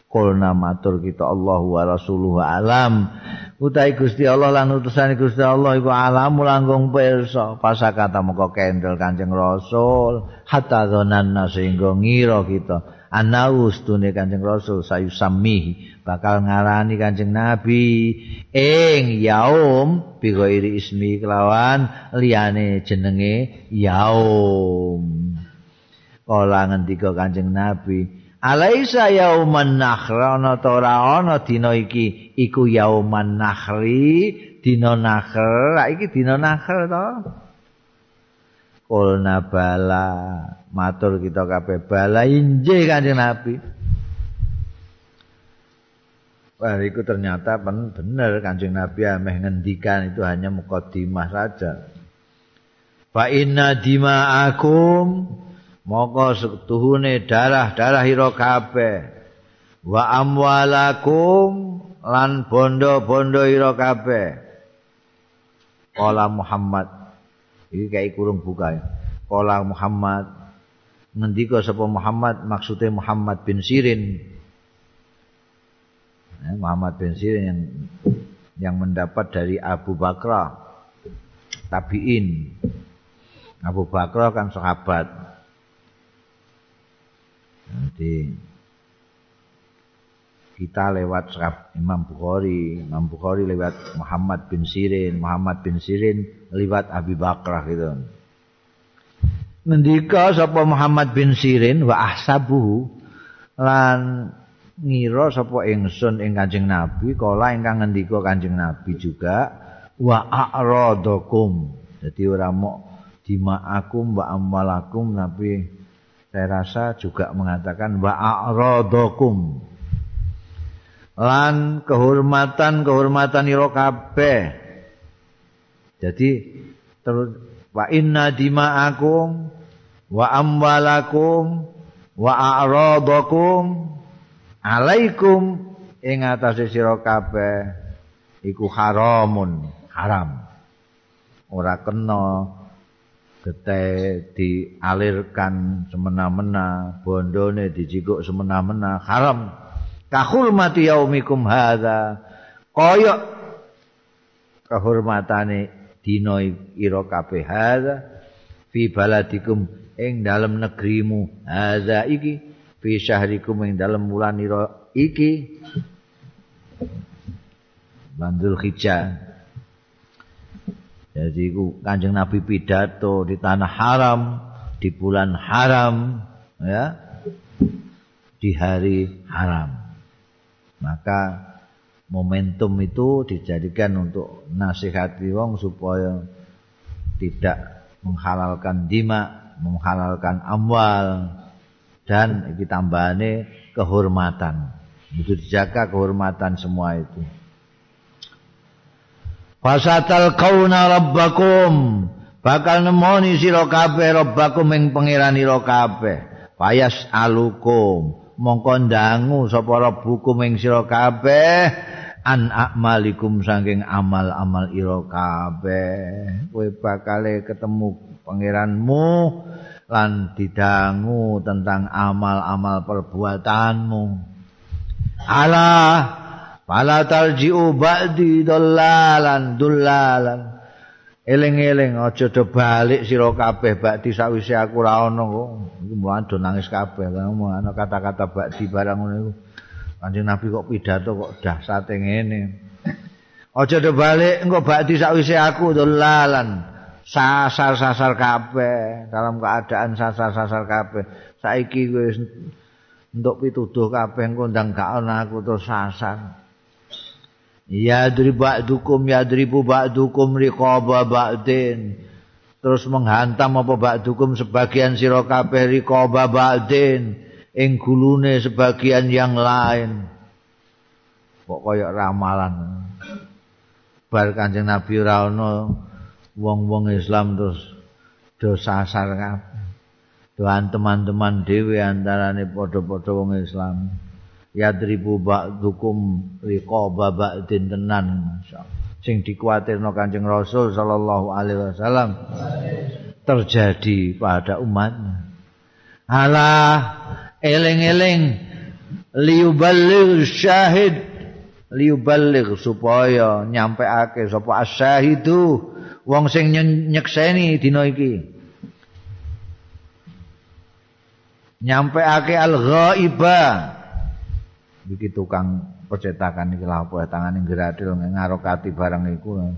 Kulna matur kita Allah wa rasuluhu alam. Utai Gusti Allah lan utusane Gusti Allah iku alam langkung pirsa. Pasakata mongko kendel Kanjeng Rasul hatta dzananna sehingga ngira kita. Anaus tune Kanjeng Rasul sayu sami bakal ngarani Kanjeng Nabi. Ing yaum bi ismi kelawan liyane jenenge yaum. Kala ngendika Kanjeng Nabi Alaisa yauman nakhra ana ta ora ana dina iki. Iku yauman nakhri dina nakhr. Iki dina nakhr to. Kulna bala matur kita kabeh bala inje kanjeng Nabi. Wah itu ternyata benar kanjeng Nabi ameh ngendikan itu hanya mukadimah saja. Fa inna dima'akum moko setuhune darah-darah ira kabeh wa amwalakum lan bondo-bondo ira kabeh. Kala Muhammad Iki kayak kurung buka ya. Kala Muhammad ngendika sapa Muhammad maksudnya Muhammad bin Sirin. Ya, Muhammad bin Sirin yang yang mendapat dari Abu Bakra tabiin. Abu Bakra kan sahabat. Jadi kita lewat Imam Bukhari, Imam Bukhari lewat Muhammad bin Sirin, Muhammad bin Sirin lewat Abi Bakrah gitu. Ngendika sapa Muhammad bin Sirin wa ahsabuhu lan ngira sapa ingsun ing Kanjeng Nabi kala ingkang ngendika Kanjeng Nabi juga wa a'radakum. Jadi ora mok dima'akum wa amwalakum tapi saya rasa juga mengatakan wa a'radakum. lan kehormatan-kehormatan ira kabeh jadi terus wa inna dima'akum wa amwalakum wa a'radakum alaikum. Ing atase sira kabeh iku haramun haram. Ora kena gete dialirkan semena-mena bondone dijikuk semena-mena haram. Kahurmati yaumikum hadza. Kaya kehormatane dina ira kabeh hadza. Fi baladikum ing dalem negerimu hadza iki fi syahrikum ing dalem wulan ira iki Bandul Hijjah. Jadi ku Kanjeng Nabi pidato di tanah haram, di bulan haram, ya. Di hari haram. Maka momentum itu dijadikan untuk nasihati wong supaya tidak menghalalkan dima, menghalalkan amwal dan ditambahane kehormatan. Itu dijaga kehormatan semua itu. Fasatal kauna rabbakum bakal nemoni sira kabeh rabbakum ing pangeran ira kabeh. Payas alukum mongko ndangu sapa rabbukum ing sira kabeh an akmalikum saking amal-amal ira kabeh. Kowe bakal ketemu pangeranmu lan didangu tentang amal-amal perbuatanmu. Allah Fala tarji'u ba'di dallalan dullalan. Eling-eling aja do balik sira kabeh ba'di sawise aku ora ana kok. Iku nangis kabeh ana kata-kata ba'di barang ngono iku. Kanjeng Nabi kok pidato kok dahsate ngene. Aja do balik engko ba'di sawise aku dullalan. Sasar-sasar kabeh dalam keadaan sasar-sasar kabeh. Saiki wis untuk pituduh kabeh engko ndang gak ana aku terus sasar. Ya ba'dukum ya dribu ba'dukum riqaba ba'din. Terus menghantam apa ba'dukum sebagian sira kabeh riqaba ba'din ing gulune sebagian yang lain. Kok kaya ramalan. Bar Kanjeng Nabi ora ana wong-wong Islam terus do sasar kabeh. Doan teman-teman dhewe antarane padha-padha wong Islam. yadribu ba'dukum riqaba ba'din tenan sing dikuatirno Kanjeng Rasul sallallahu alaihi wasallam terjadi pada umat ala eling-eling liyuballigh syahid liyuballigh supaya nyampeake sapa asyahidu wong sing nyekseni dina iki. Nyampeake al-ghaibah iki tukang percetakan iki lha apa tangane gradil ngarokati barang iku.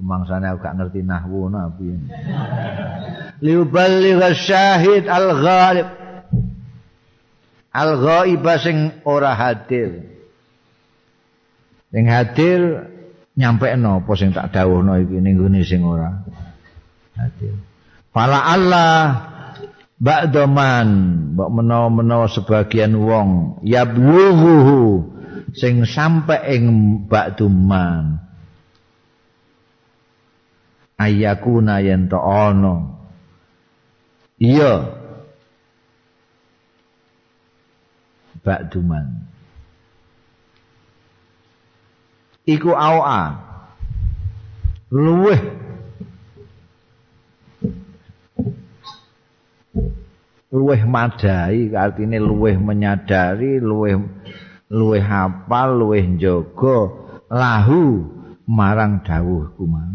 Mangsane aku gak ngerti nahwu nabi liuballigh syahid al ghalib al ghaib sing ora hadir. Sing hadir nyampe apa sing tak dawuhno iki ning sing ora. Hadir Fala Allah ba'daman mbok menawa-menawa sebagian wong yablughu sing sampe ing ba'duman ayakuna yen to ana iya. Ba'duman iku awa luweh luweh madai artine luweh menyadari luweh luweh hafal luweh njaga lahu marang dawuh kumang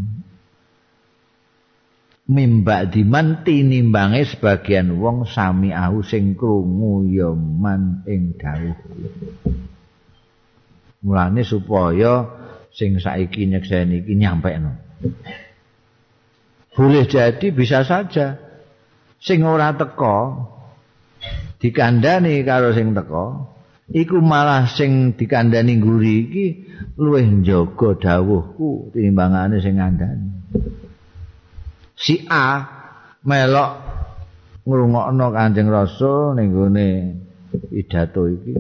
mimba diman tinimbange sebagian wong sami ahu sing krungu ya man ing dawuh. Mulane supaya sing saiki nyekseni iki nyampe no. boleh jadi bisa saja sing ora teka dikandani karo sing teka iku malah sing dikandani ngguri iki luwih njaga dawuhku tinimbangane sing ngandani si A melok ngrungokno Kanjeng Rasul ning gone pidato iki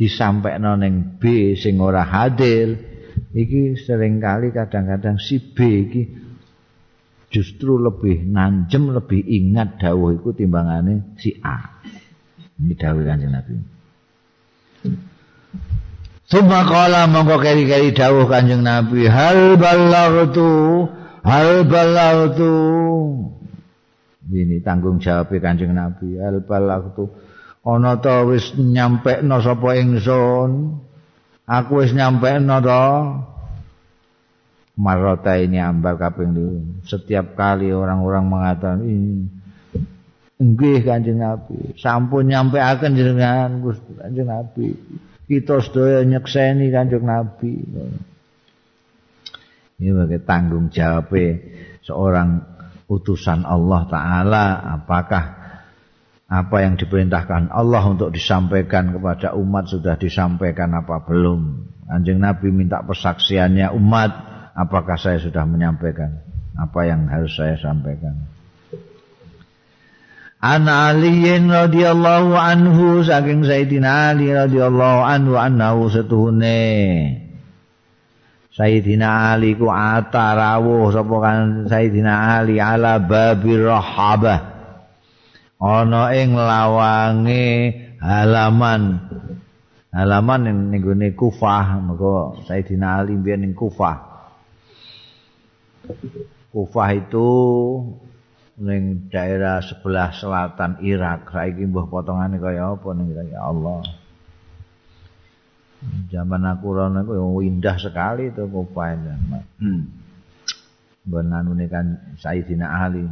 disampaikan ning B sing ora hadir iki seringkali kadang-kadang si B iki justru lebih nanjem lebih ingat dawuh iku timbangane si A. Ini dawuh kanjeng Nabi. Suma kala mongko keri-keri dawuh kanjeng Nabi hal balaghtu hal balaghtu ini tanggung jawab kanjeng Nabi hal balaghtu ana ta wis nyampekno sapa ingsun aku wis nyampekno to. Marota ini ambar kaping setiap kali orang-orang mengatakan ini nggih kanjeng Nabi. Sampun nyampe akan jenengan Gusti kanjeng Nabi. Kita sedaya nyekseni kanjeng Nabi. Ini sebagai tanggung jawab seorang utusan Allah Ta'ala. Apakah apa yang diperintahkan Allah untuk disampaikan kepada umat sudah disampaikan apa belum? Kanjeng Nabi minta persaksiannya umat apakah saya sudah menyampaikan? Apa yang harus saya sampaikan? An Aliyin radhiyallahu anhu saking Sayyidina Ali radhiyallahu anhu annahu setuhune. Sayyidina Ali ku atarawuh sapa kan Sayyidina Ali ala babir rahabah ana ing lawange halaman halaman ning nggone Kufah mergo Sayyidina Ali mbiyen ning Kufah Kufah itu ning daerah sebelah selatan Irak. Saiki mbah potongane kaya apa ning ya Allah. Zaman aku rono iku indah sekali itu Kufah itu. Hmm. Benanune kan Sayyidina Ali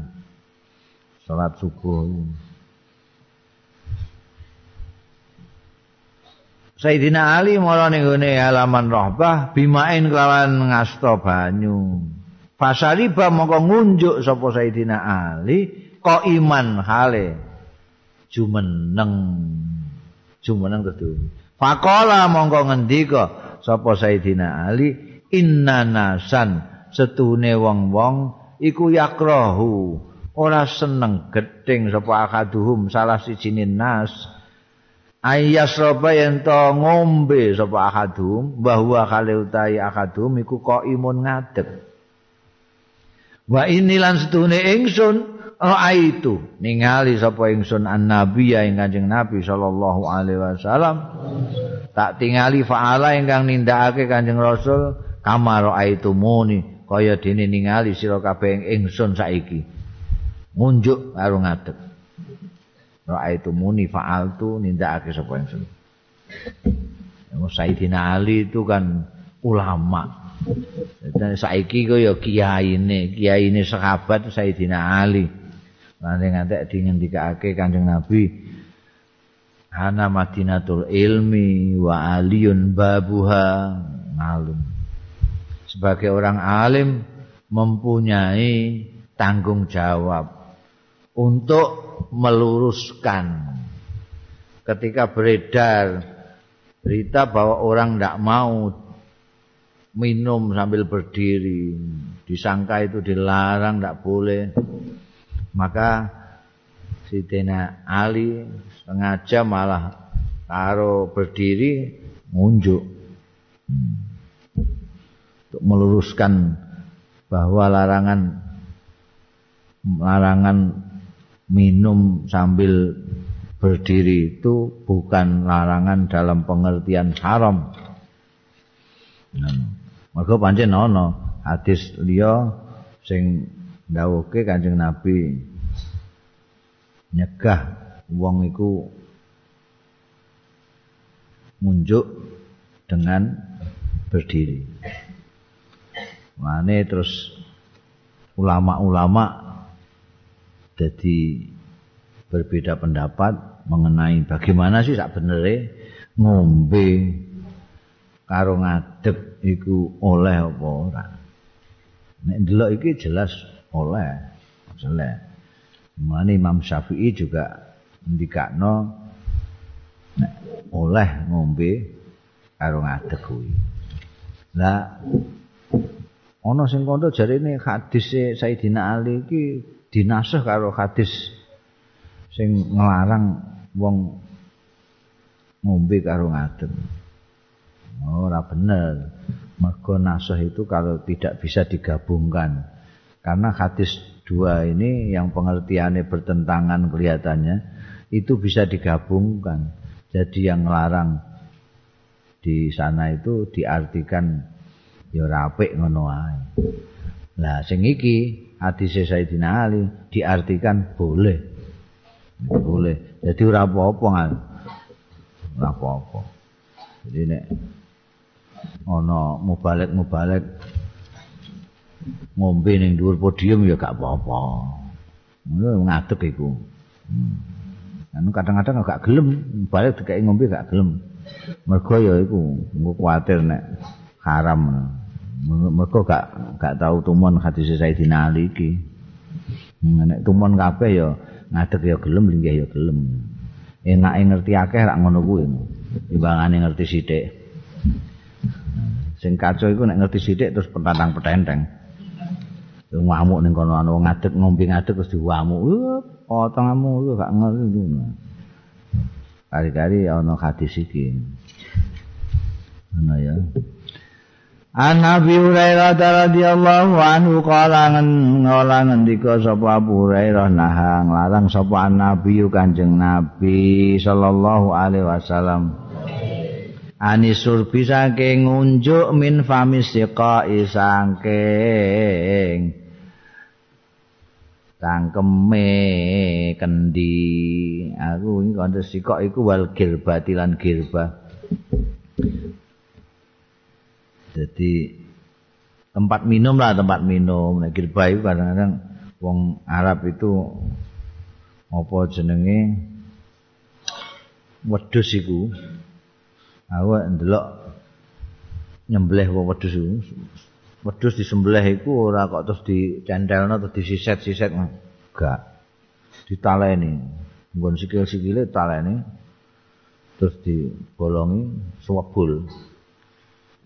salat subuh. Sayyidina Ali malah ning halaman Rahbah bimain kelawan ngasto banyu. Fasariba mongko ngunjuk sapa Sayyidina Ali kok iman hale jumeneng jumeneng kudu Faqala mongko ngendika sapa Sayyidina Ali inna nasan setune wong-wong iku yakrahu ora seneng gedeng sapa akaduhum salah sijine nas. Ayas roba yen ngombe sapa akadum bahwa kale utahi akadum iku kok imun ngadeg. Wa inilan setune ingsun raaitu ningali sapa ingsun annabi ya ing Kanjeng Nabi sallallahu alaihi wasallam. Tak tingali faala ingkang nindakake Kanjeng Rasul kama raaitu muni kaya dene ningali sira kabeh ingsun saiki ngunjuk karo ngadeg. Raaitu muni faaltu nindakake sapa ingsun? Sayyidina Ali itu kan ulama. Dan saiki ku ya kiyaine, kiyaine sahabat Sayyidina Ali. Nanti ngantek di ngendikake Kanjeng Nabi Hana Madinatul Ilmi wa aliyun babuha. Ngalum. Sebagai orang alim mempunyai tanggung jawab untuk meluruskan. Ketika beredar berita bahwa orang tidak mau minum sambil berdiri disangka itu dilarang tidak boleh maka Sidina Ali sengaja malah karo berdiri ngunjuk untuk meluruskan bahwa larangan larangan minum sambil berdiri itu bukan larangan dalam pengertian haram. Mergo pancen ana hadis liya sing ndawuhke Kanjeng Nabi nyegah wong iku munjuk dengan berdiri. Mane terus ulama-ulama jadi berbeda pendapat mengenai bagaimana sih sak benere ngombe karo ngadeg iku oleh apa ora. Nek ndelok iki jelas oleh. Jelas. Mane Imam Syafi'i juga ndikakno nek oleh ngombe karo ngadeg kuwi. Lah ana sing kandha jarene hadis Sayyidina Ali iki dinasah karo hadis sing nglarang wong ngombe karo ngadeg. Ora bener. Mergo nasuh itu kalau tidak bisa digabungkan. Karena hadis dua ini yang pengertiannya bertentangan kelihatannya itu bisa digabungkan. Jadi yang larang di sana itu diartikan ya rapik ngono ae. Lah sing iki hadis Sayyidina Ali diartikan boleh. Boleh. Jadi ora apa-apa kan. Ora apa-apa. Jadi nek ana mubalek-mubalek ngombe ning dhuwur podium ya gak apa-apa. Ngono ngadeg iku. Hmm. Anu kadang-kadang gak gelem balik dikai ngombe gak gelem. Mergo ya iku engko kuwatir nek haram. Mergo gak gak tau tumon hadis Sayyidina Ali iki. Hmm, nek tumon kabeh ya ngadeg ya gelem linggih ya gelem. Enake ngerti akeh rak ngono kuwi. Imbangane ngerti sithik. Sing kaco iku nek ngerti sithik terus pentantang petenteng. ngamuk ning kono ana ngadeg ngombe ngadeg terus diwamuk. Potonganmu lu gak ngerti ngono. Kali-kali ana hadis iki. Ana ya. An Nabi Hurairah radhiyallahu anhu qala ngola ngendika sapa Abu Hurairah nahang larang sapa Nabi Kanjeng Nabi sallallahu alaihi wasallam. Anisur bisa ke ngunjuk min famis siqai sangking cangkeme kendi. Aku iki kanthi sikok iku wal girbati lan girba jadi tempat minum lah tempat minum. Girba itu kadang-kadang wong Arab itu apa jenenge? Wedhus iku. Aku ndelok nyembelih wong wedhus iku. Wedhus disembelih iku ora kok terus dicentelno terus disiset-siset. Enggak. Ditaleni. Nggon sikil-sikile taleni terus dibolongi suwebul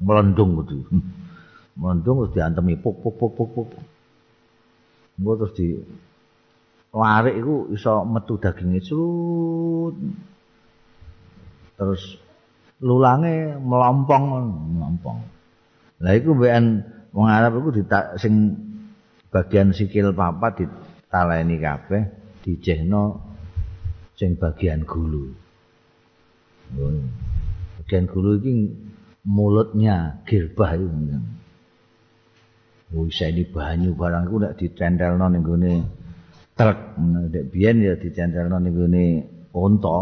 melendung gitu melendung terus diantemi puk puk puk puk puk. Engko terus di larik iku iso metu dagingnya surut terus lulange melompong melompong. Lah iku mbekan Wong Arab iku sing bagian sikil papat ditaleni kabeh dijehno sing bagian gulu. Bagian gulu iki mulutnya girbah itu. Oh, ini banyu barang itu tidak dicentelno ning gone truk. Nek biyen ya dicentelno ning gone unta.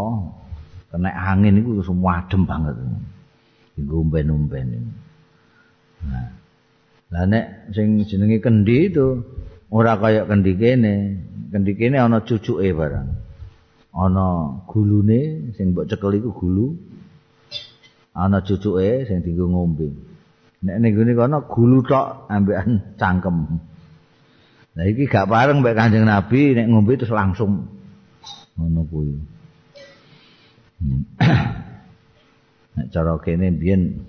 Kena angin itu semua adem banget. Ngomben-ngomben. Nah, Lah nek sing jenenge kendi itu ora kaya kendi kene. Kendi kene ana cucuke barang. Ana gulune sing mbok cekel iku gulu. Ana cucuke sing dienggo ngombe. Nek ning ngene kono gulu tok ambekan cangkem. Lah iki gak bareng mbek Kanjeng Nabi nek ngombe terus langsung ngono kuwi. Nek cara kene biyen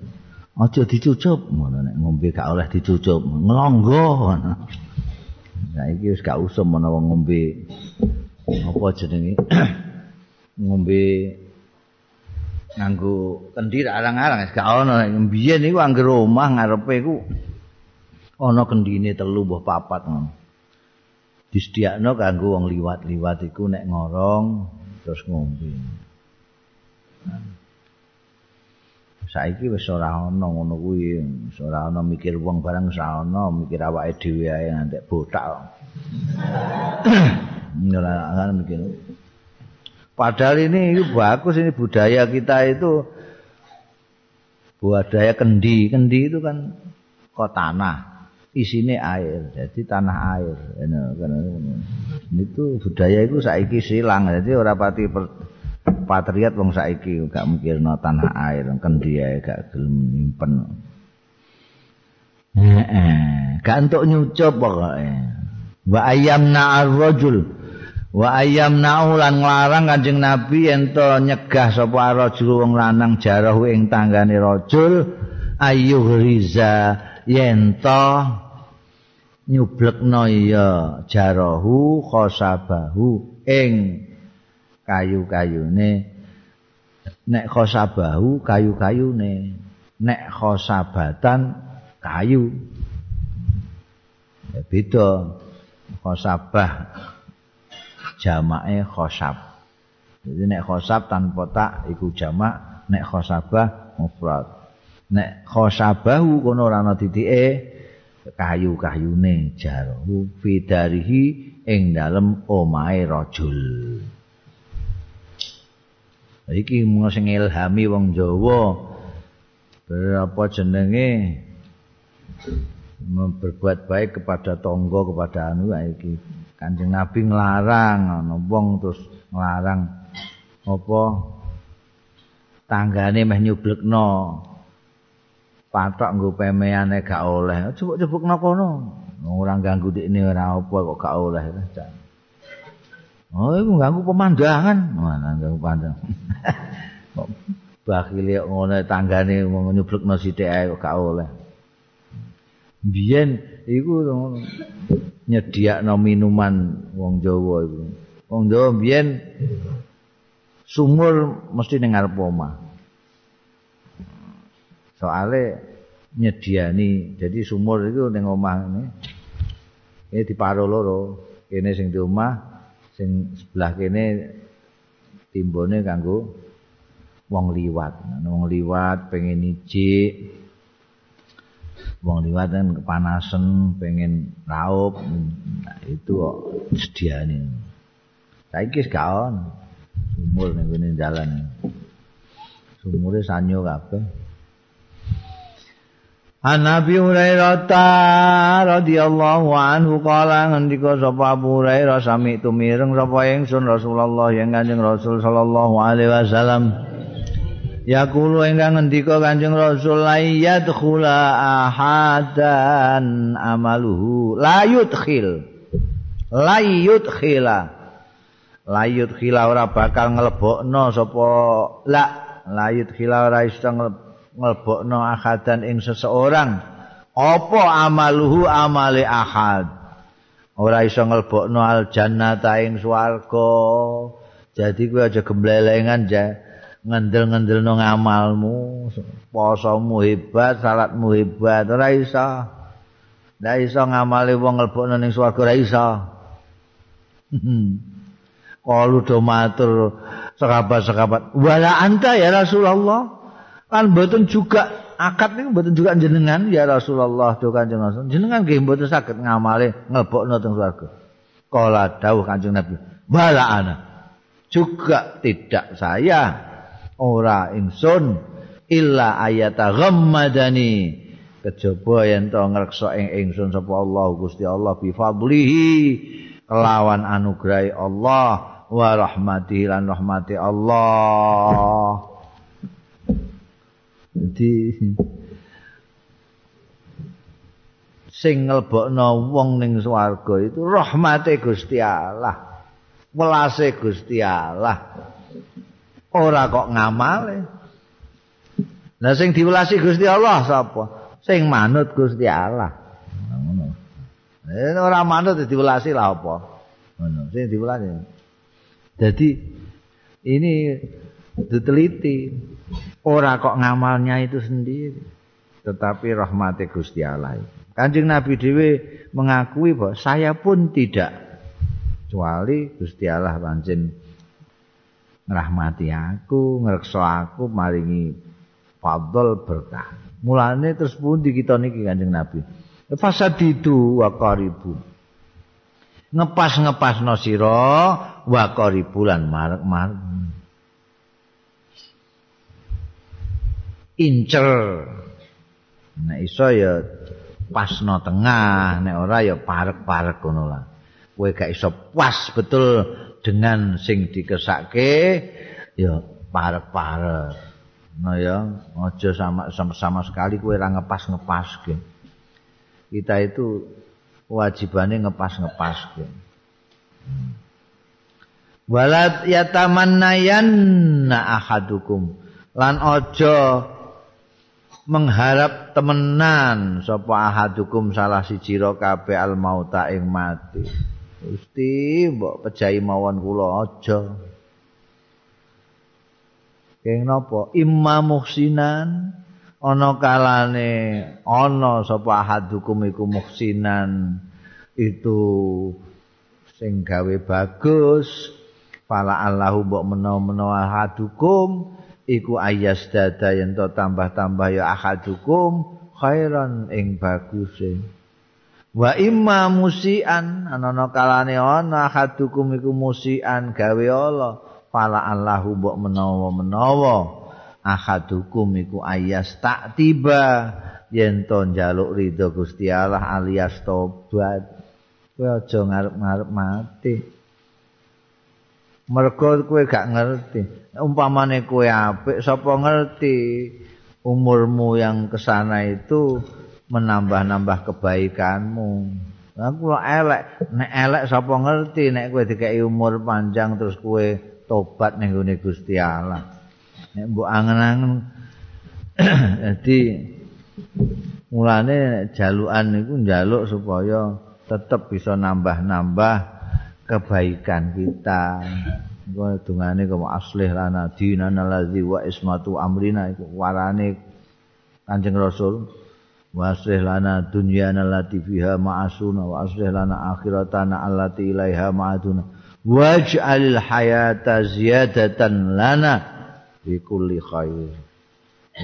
aja dicucup ngono nek ngombe gak oleh dicucup nglonggo saiki wis gak usum menawa ngombe apa jenenge ngombe nganggo kendi arang-arang? Wis gak ono. Mbiyen niku anggere omah ngarepe iku ana kendine telu mbah papat ngono. Disediakno kanggo wong liwat-liwat iku nek ngorong terus ngombe. Saiki wis ora ana ngono kuwi. Wis ora ana mikir wong barang wis ana mikir awake dhewe ae ngantek botak. Ora ana mikir padahal ini itu bagus ini budaya kita itu. Budaya kendi kendi itu kan kok tanah. Isine air jadi tanah air. Itu budaya itu saiki silang jadi ora pati patriot wong saiki gak mikirno tanah air kendi ae gak gelem nyimpen. Heeh gak entuk nyucup pokoke. Wa ayyamna ar-rajul wa ayyamna lan nglarang kanjeng nabi ento nyegah sapa ar-rajul wong lanang jarahu ing tanggane rajul ayu riza yento nyublekno ya jarahu khosabahu ing kayu-kayune. Nek khosabahu kayu-kayune. Nek khosabatan kayu. Ya, beda. Khosabah jamake khosab. Jadi nek khosab tanpa tak iku jamak. Nek khosabah mufrad. Nek khosabahu kono ora ana titike kayu-kayune jaru fidarihi ing dalem omahe rajul. Iki mung sing ilhami wong Jawa. Berapa jenenge berbuat baik kepada tonggo kepada anu iki Kanjeng Nabi nglarang ana wong terus nglarang apa tanggane meh nyublekno patok nggo pemeane gak oleh cubuk-cubukno kono ora ganggu dikne ora apa kok gak oleh Oh, itu ganggu pemandangan. Mana ganggu pemandangan. Kok bakhil ya ngono tanggane mau nyublekno sithik ae kok gak oleh. Biyen iku nyediakno minuman wong Jawa iku. Wong Jawa biyen sumur mesti ning ngarep omah. Soale nyediani, jadi sumur itu ning omah ini. Ini diparo loro. Kene sing di omah, sing sebelah kene timbone kanggo wong liwat. Wong liwat pengen ijik. Wong liwat kan kepanasan, pengen raup. Nah, itu kok sediane. Saiki wis gak ono. Sumur ning kene dalan. Sumure sanyo kabeh. An Nabi Hurairah radhiyallahu anhu kala ngendika sapa Abu Hurairah sami tumireng sapa ingsun Rasulullah yang Kanjeng Rasul sallallahu alaihi wasallam Yaqulu ingkang ngendika Kanjeng Rasul la yadkhula ahadan amaluhu la yudkhil la yudkhila. La yudkhila ora bakal nglebokno sapa la la yudkhila ora iso ngelbokno ahadan ing seseorang. Apa amaluhu amale ahad? Ora iso ngelbokno al jannata ing swarga. Jadi kowe aja gemblelengan ja ngendel-ngendelno ngamalmu posomu hebat salatmu hebat ora iso. Ndak iso ngamali wong ngelbokno ning swarga ora iso. Kalau do matur sekabat-sekabat wala anta ya Rasulullah? Kan mboten juga akad niku mboten juga jenengan ya Rasulullah do Kanjeng Rasul. Jenengan nggih mboten saged ngamale nglebokno teng swarga. Kala dawuh Kanjeng Nabi bala ana. Juga tidak saya ora ingsun illa ayata ghammadani kejaba yen to ngreksa ing ingsun sapa Allah Gusti Allah bi fadlihi kelawan anugrahi Allah wa rahmatihi lan rahmati Allah Jadi sing nglebokno wong ning swarga itu rahmate Gusti Allah. Welase Gusti Allah. Ora kok ngamale. Lah sing diwelasi Gusti Allah sapa? Sing manut Gusti Allah. Ngono. Eh ora manut diwelasi lah apa? Ngono, sing diwelasi. Jadi ini diteliti. ora kok ngamalnya itu sendiri tetapi rahmati Gusti Allah Kanjeng Nabi dhewe mengakui bahwa saya pun tidak kecuali Gusti Allah pancen ngrahmati aku ngrekso aku maringi fadl berkah. Mulane terus pundi kita niki Kanjeng Nabi? Fasadidu wa qaribu. Ngepas-ngepas no sira wa qaribulan marek-marek. Incer. Nek iso ya pasno tengah nek ora ya parek-parek ngono lah. Kowe gak iso pas betul dengan sing dikesake ya parek-parek. No ya aja sama, sama sama sekali kowe ora ngepas-ngepas kita itu wajibannya ngepas-ngepas walat yatamannayan na ahadukum. Lan aja mengharap temenan sapa ahadukum salah siji ro kabeh al mauta ing mati. Gusti mbok pejahi mawon kula aja. keng napa? Imma muhsinan. Ana kalane ana sapa ahadukum iku muhsinan. Itu sing gawe bagus. Fala allahu mbok menawa-menawa ahadukum iku ayas dada yen tambah-tambah ya ahadukum khairan ing baguse wa imma musian ana kalane ana hadukum iku musian gawe Allah fala Allahu mbok menawa-menawa ahadukum iku ayas tak tiba. Yen to njaluk ridho Gusti Allah alias tobat kowe aja ngarep-ngarep mati. Mergo kowe gak ngerti. Umpamane kowe apik sapa ngerti? Umurmu yang kesana itu menambah-nambah kebaikanmu. Aku lo elek, nek elek sapa ngerti nek kowe dikai umur panjang terus kowe tobat ning gone Gusti Allah. Nek mbok angen-angen dadi mulane jalukan niku njaluk supaya tetep bisa nambah-nambah kebaikan kita. Kowe dungane kok aslih lana dinana ladzi wa ismatu amrina iku warane Kanjeng Rasul waslih lana dunyana allati fiha ma'asuna wa aslih lana akhiratana allati ilaiha ma'aduna. Waj'alil hayata ziyadatan lana bi kulli khair.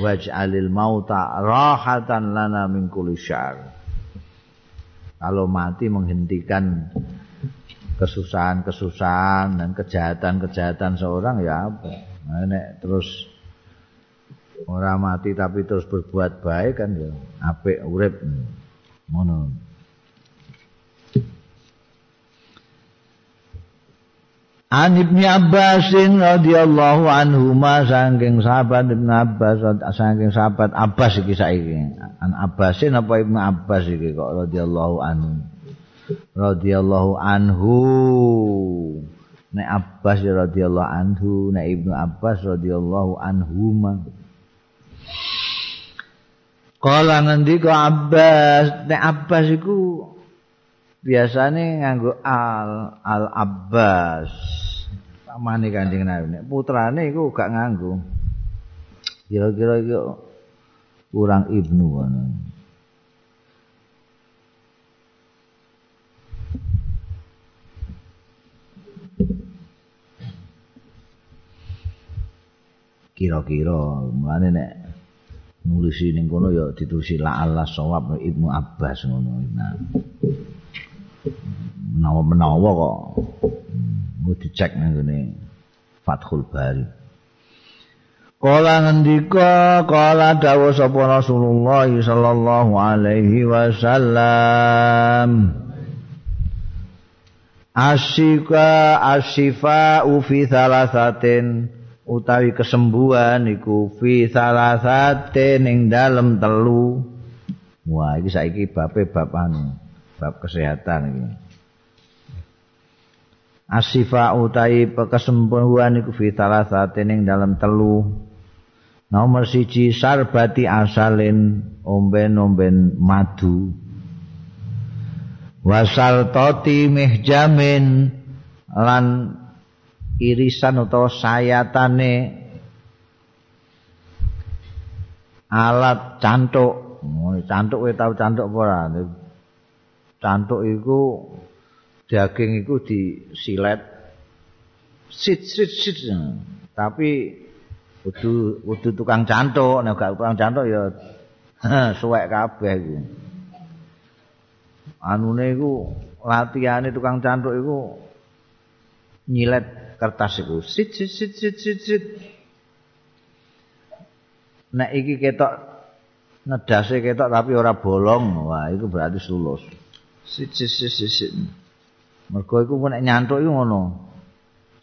Waj'alil mauta rahatan lana min kulli syar. Kalau mati menghentikan kesusahan-kesusahan dan kejahatan-kejahatan seorang ya apa? Nek terus ora mati tapi terus berbuat baik kan ya. Apik urip. Ngono. An Ibnu Abbas radhiyallahu anhu ma saking sahabat Ibnu Abbas saking sahabat Abbas iki saiki. An Abbasin apa Ibnu Abbas iki kok radhiyallahu anhu? Radhiyallahu anhu. Nek Abbas radhiyallahu anhu nek Ibnu Abbas radhiyallahu anhuma Kala ngendika Abbas, nek Abbas iku biasane nganggo al al Abbas. Pamane Kanjeng Nabi nek putrane iku gak nganggo. Kira-kira iku kurang ibnu ngono. Kira-kira mulane nek nulisi ning kono ya ditulis la Allah sawab Ibnu Abbas ngono. Nah. Menawa-menawa kok mau dicek nang ngene Fathul Bari. Kala ngendika kala dawuh sapa Rasulullah sallallahu alaihi wasallam Asyika asyifa fi thalathatin utawi kesembuhan iku fi salasate ning dalem telu. Wah iki saiki bape bab anu bab kesehatan iki. Asifa utawi kesembuhan iku fi salasate ning dalem telu. Nomor siji sarbati asalin omben-omben madu. Wasal toti mihjamin lan irisan utawa sayatane alat cantuk cantuk kowe tau cantuk apa ora? Cantuk iku daging iku disilet. Sit sit sit. Tapi kudu kudu tukang cantuk nek gak tukang cantuk ya suwek kabeh iku. Anune iku latihane tukang cantuk iku nyilet kertas iku. Sit sit sit sit sit sit. Nek iki ketok ngedase ketok tapi ora bolong. Wah itu berarti lulus sit sit sit sit, sit. mergo iku nek nyantuk iku ngono.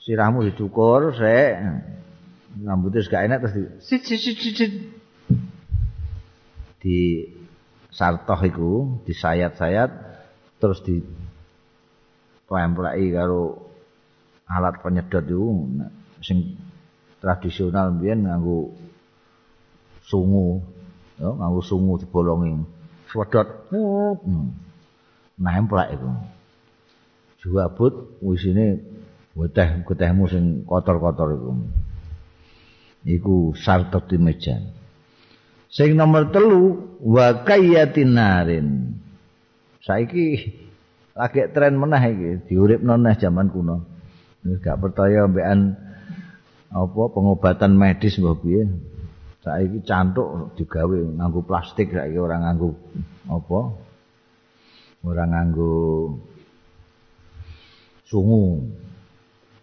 Sirahmu dicukur sik. Rambutnya gak enak terus di sit sit sit sit, sit. di sartoh iku disayat-sayat terus di templeki karo alat penyedot itu sing tradisional mbiyen nganggo sungu. Ya nganggo sungu dibolongi. Sedot hmm. nemplek iku. Juabut wisine weteh getehmu sing kotor-kotor iku. Iku sarta timejan sing nomor telu wa kayatinarin saiki lagi tren meneh iki diuripno neh jaman kuno gak percaya mbekan apa pengobatan medis mbah piye. Saiki cantuk digawe nganggo plastik saiki ora nganggo apa ora nganggo sungu.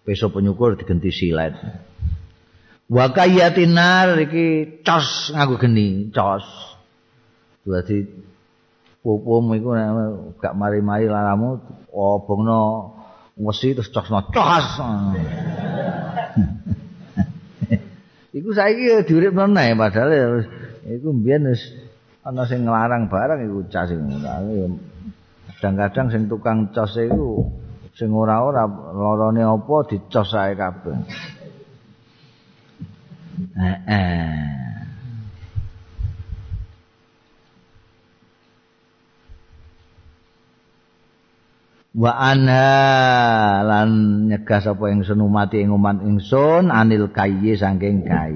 Peso penyukur digenti silet. Wa kayatinar iki cos nganggo geni cos. Dadi pupum iku gak mari-mari laramu obongno wesi terus cosno cos iku saiki diuripno nae padahal iku mbiyen wis ana sing nglarang barang iku cas kadang-kadang sing tukang cos iku sing ora-ora lorone apa dicos ae kabeh. Heeh. Wa anha lan nyegah sapa ing senumati ing umat ingsun anil kayyi saking kai.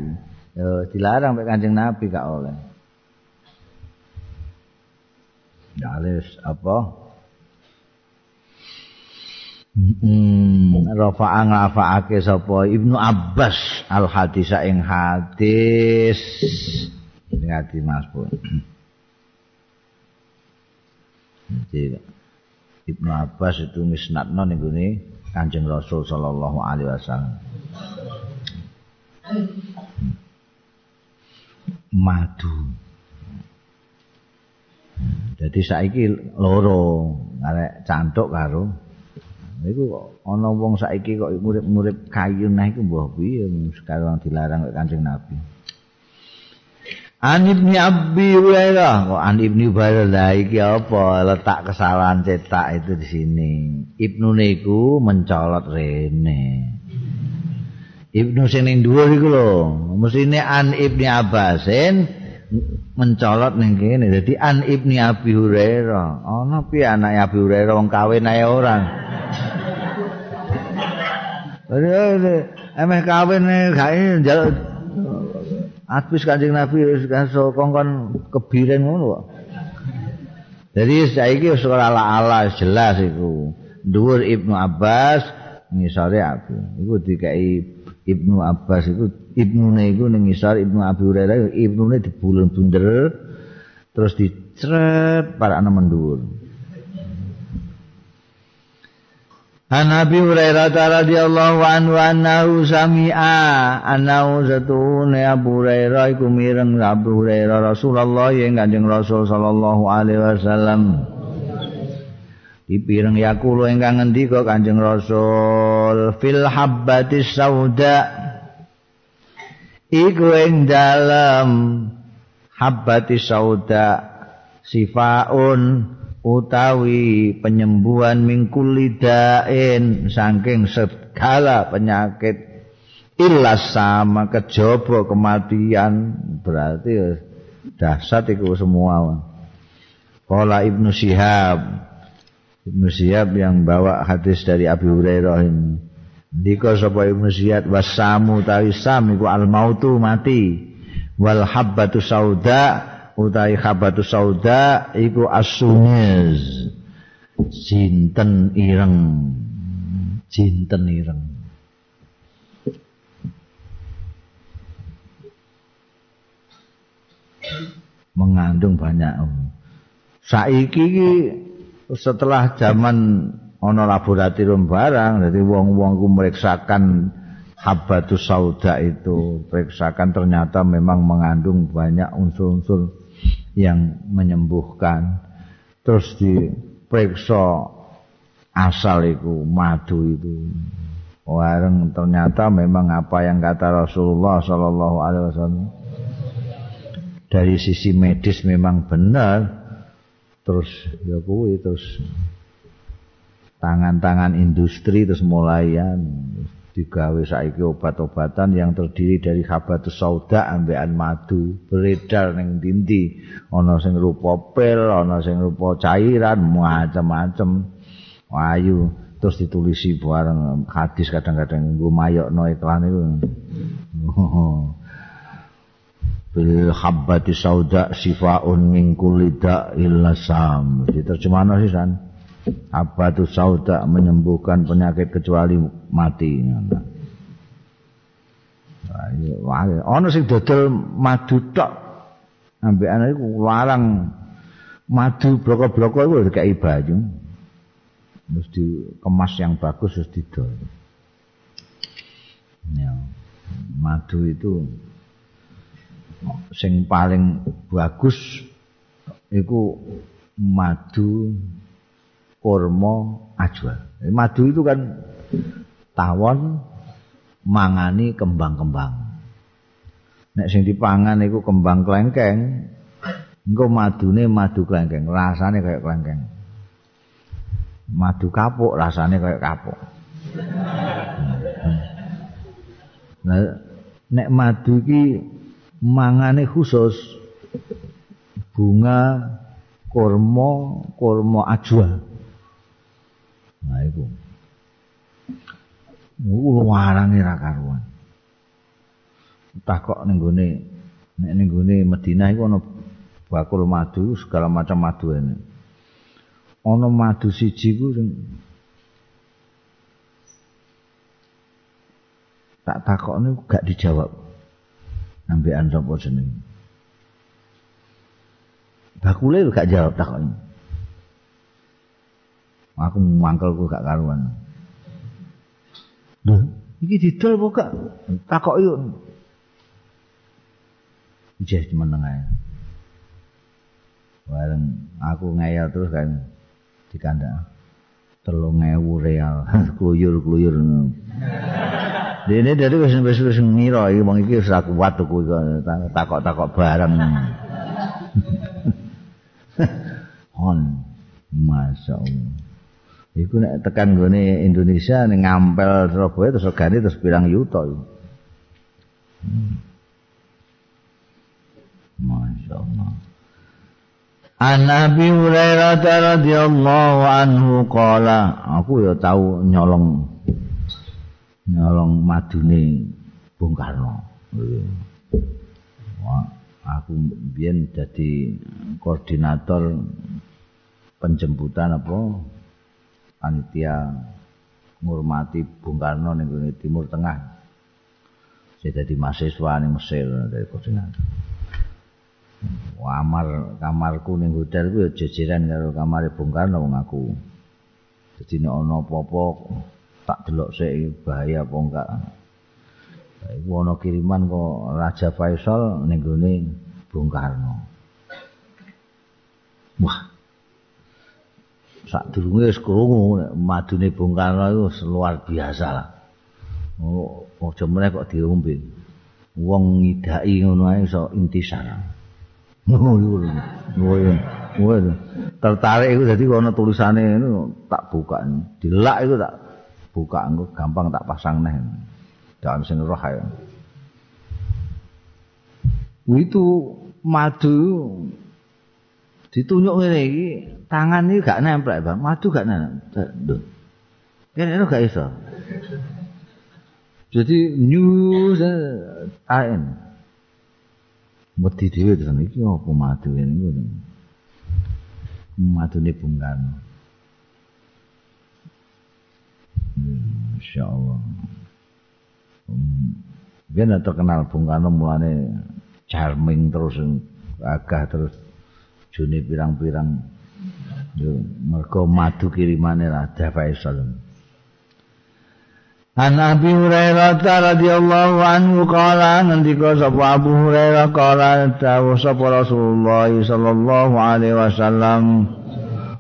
Yo dilarang mek Kanjeng Nabi gak oleh. Dalis apa? Hmm, rafa'a ngrafa'ake sapa Ibnu Abbas al hadis ing hadis ngati Mas Pun. Jadi Ibnu Abbas itu misnadno ning gone Kanjeng Rasul sallallahu alaihi wasallam. Madu. Jadi saiki loro arek cantuk karo Iku kok ana wong saiki kok murid-murid kayu nah iku mbah piye sekarang dilarang kok Kanjeng Nabi. An Ibnu Abi Hurairah kok An Ibnu Hurairah iki apa letak kesalahan cetak itu di sini. Ibnu niku mencolot rene. Ibnu sing ning dhuwur iku lho, mesine An Ibnu Abbasin mencolot ning kene. Dadi An Ibnu Abi Hurairah. Ana piye anak Abi Hurairah wong kawin ae orang. Emeh kawin gak njaluk Atbis Kanjeng Nabi wis kaso kongkon kebiren ngono kok. Jadi saiki wis ora ala-ala jelas iku. Dhuwur Ibnu Abbas ngisore aku. Iku dikai Ibnu Abbas iku ibnune iku ning ngisor Ibnu Abi Hurairah ibnune dibulun bunder terus dicret para ana mendhuwur. An Abi Hurairah radhiyallahu anhu annahu sami'a annahu zatune Abu Hurairah iku mireng Abu Hurairah Rasulullah yang Kanjeng Rasul sallallahu alaihi wasallam. Dipireng yakulo ingkang ngendika Kanjeng Rasul fil habbatis sauda. Iku ing dalem habbatis sauda sifaun utawi penyembuhan mingkul lidain saking segala penyakit. Ilas sama kejaba kematian. Berarti dahsyat itu semua. Kala Ibnu Syihab Ibnu Syihab yang bawa hadis dari Abi Hurairah ini. Dika sapa Ibnu Syihab wasamu tawi sam iku al mautu mati. Wal habbatu sauda utai khabatu sauda iku asunyez jinten ireng? Jinten ireng? Mengandung banyak. Saiki setelah zaman ana laboratorium barang jadi wong-wong ku meriksakan habatus sauda itu periksakan ternyata memang mengandung banyak unsur-unsur yang menyembuhkan. Terus diperiksa asal itu madu itu. Wareng ternyata memang apa yang kata Rasulullah Shallallahu Alaihi Wasallam. Dari sisi medis memang benar. Terus ya kuwi terus tangan-tangan industri terus mulai digawe saiki obat-obatan yang terdiri dari habatus sauda ambekan madu beredar ning dindi ana sing rupa pil ana sing rupa cairan macam-macam ayu terus ditulisi bareng. Hadis kadang-kadang nggo mayokno iklan iku. Fil habbati sauda sifaun min kulli illa sam diterjemahno sih san habbatu sauda menyembuhkan penyakit kecuali mati ana sing dodol madu tok. Ambek ana iku larang madu bloko-bloko iku dikai banyu. Terus dikemas yang bagus terus didol. Ya. Madu itu sing paling bagus iku madu kurma ajwa. Madu itu kan tawon mangani kembang-kembang. Nek sing dipangan iku kembang klengkeng, engko madune madu klengkeng, rasane kayak klengkeng. Madu kapuk rasane kayak kapuk. Nah, nek madu iki mangane khusus bunga kurma kurma ajwa nah iku uh warange ra karuan takok ning gone nek ning gone Madinah iku ana bakul madu segala macam madu ini ana madu siji ku sing tak takokne gak dijawab ambekan sapa jeneng. Bakule gak jawab takon. Aku mangkelku gak karuan. Lho, iki didol apa gak? Takok yo. Ijeh meneng ae. Bareng aku ngeyel terus kan dikandang. Telung ewu real, kluyur-kluyur. Dene dari wis wis wis ngira iki wong iki wis ra kuat tuku takok-takok bareng. Hon. Masyaallah. Iku nek tekan gone Indonesia ning ngampel Surabaya terus regane terus pirang yuta iku. Hmm. Masyaallah. An Abi Hurairah radhiyallahu anhu qala, aku ya tau nyolong nyolong madune Bung Karno. Wah, aku biyen dadi koordinator penjemputan apa panitia ngurmati Bung Karno ning Timur Tengah. Saya jadi mahasiswa ning Mesir dari koordinator. Kamar kamarku ning hotel ku ya jejeran karo kamare Bung Karno wong aku. Dadi nek ana apa-apa tak delok sik bahaya apa enggak. Iku ana kiriman kok Raja Faisal ning gone Bung Karno. Wah. Sak durunge wis krungu madune Bung Karno iku luar biasa lah. Oh, aja meneh kok diombe. Wong ngidaki ngono ae iso intisar. Oh, oh, tertarik itu jadi kalau tulisannya itu tak buka dilak itu tak buka engko gampang tak pasang neh. Dalam sing roh ae. Itu madu ditunjuk ngene iki, tangan iki gak nempel, Bang. Madu gak nempel. Kene itu gak iso. Jadi news AN. Mati dhewe tenan iki apa madu ini ngono. Madu ne bungkan. Masya Allah. Biar um, terkenal Bung Karno mulane charming terus agah terus juni pirang-pirang. Mergo madu kirimane Raja Faisal. An Abi Hurairah radhiyallahu anhu qala ngendika sapa Abu Hurairah qala dawuh sapa Rasulullah sallallahu alaihi wasallam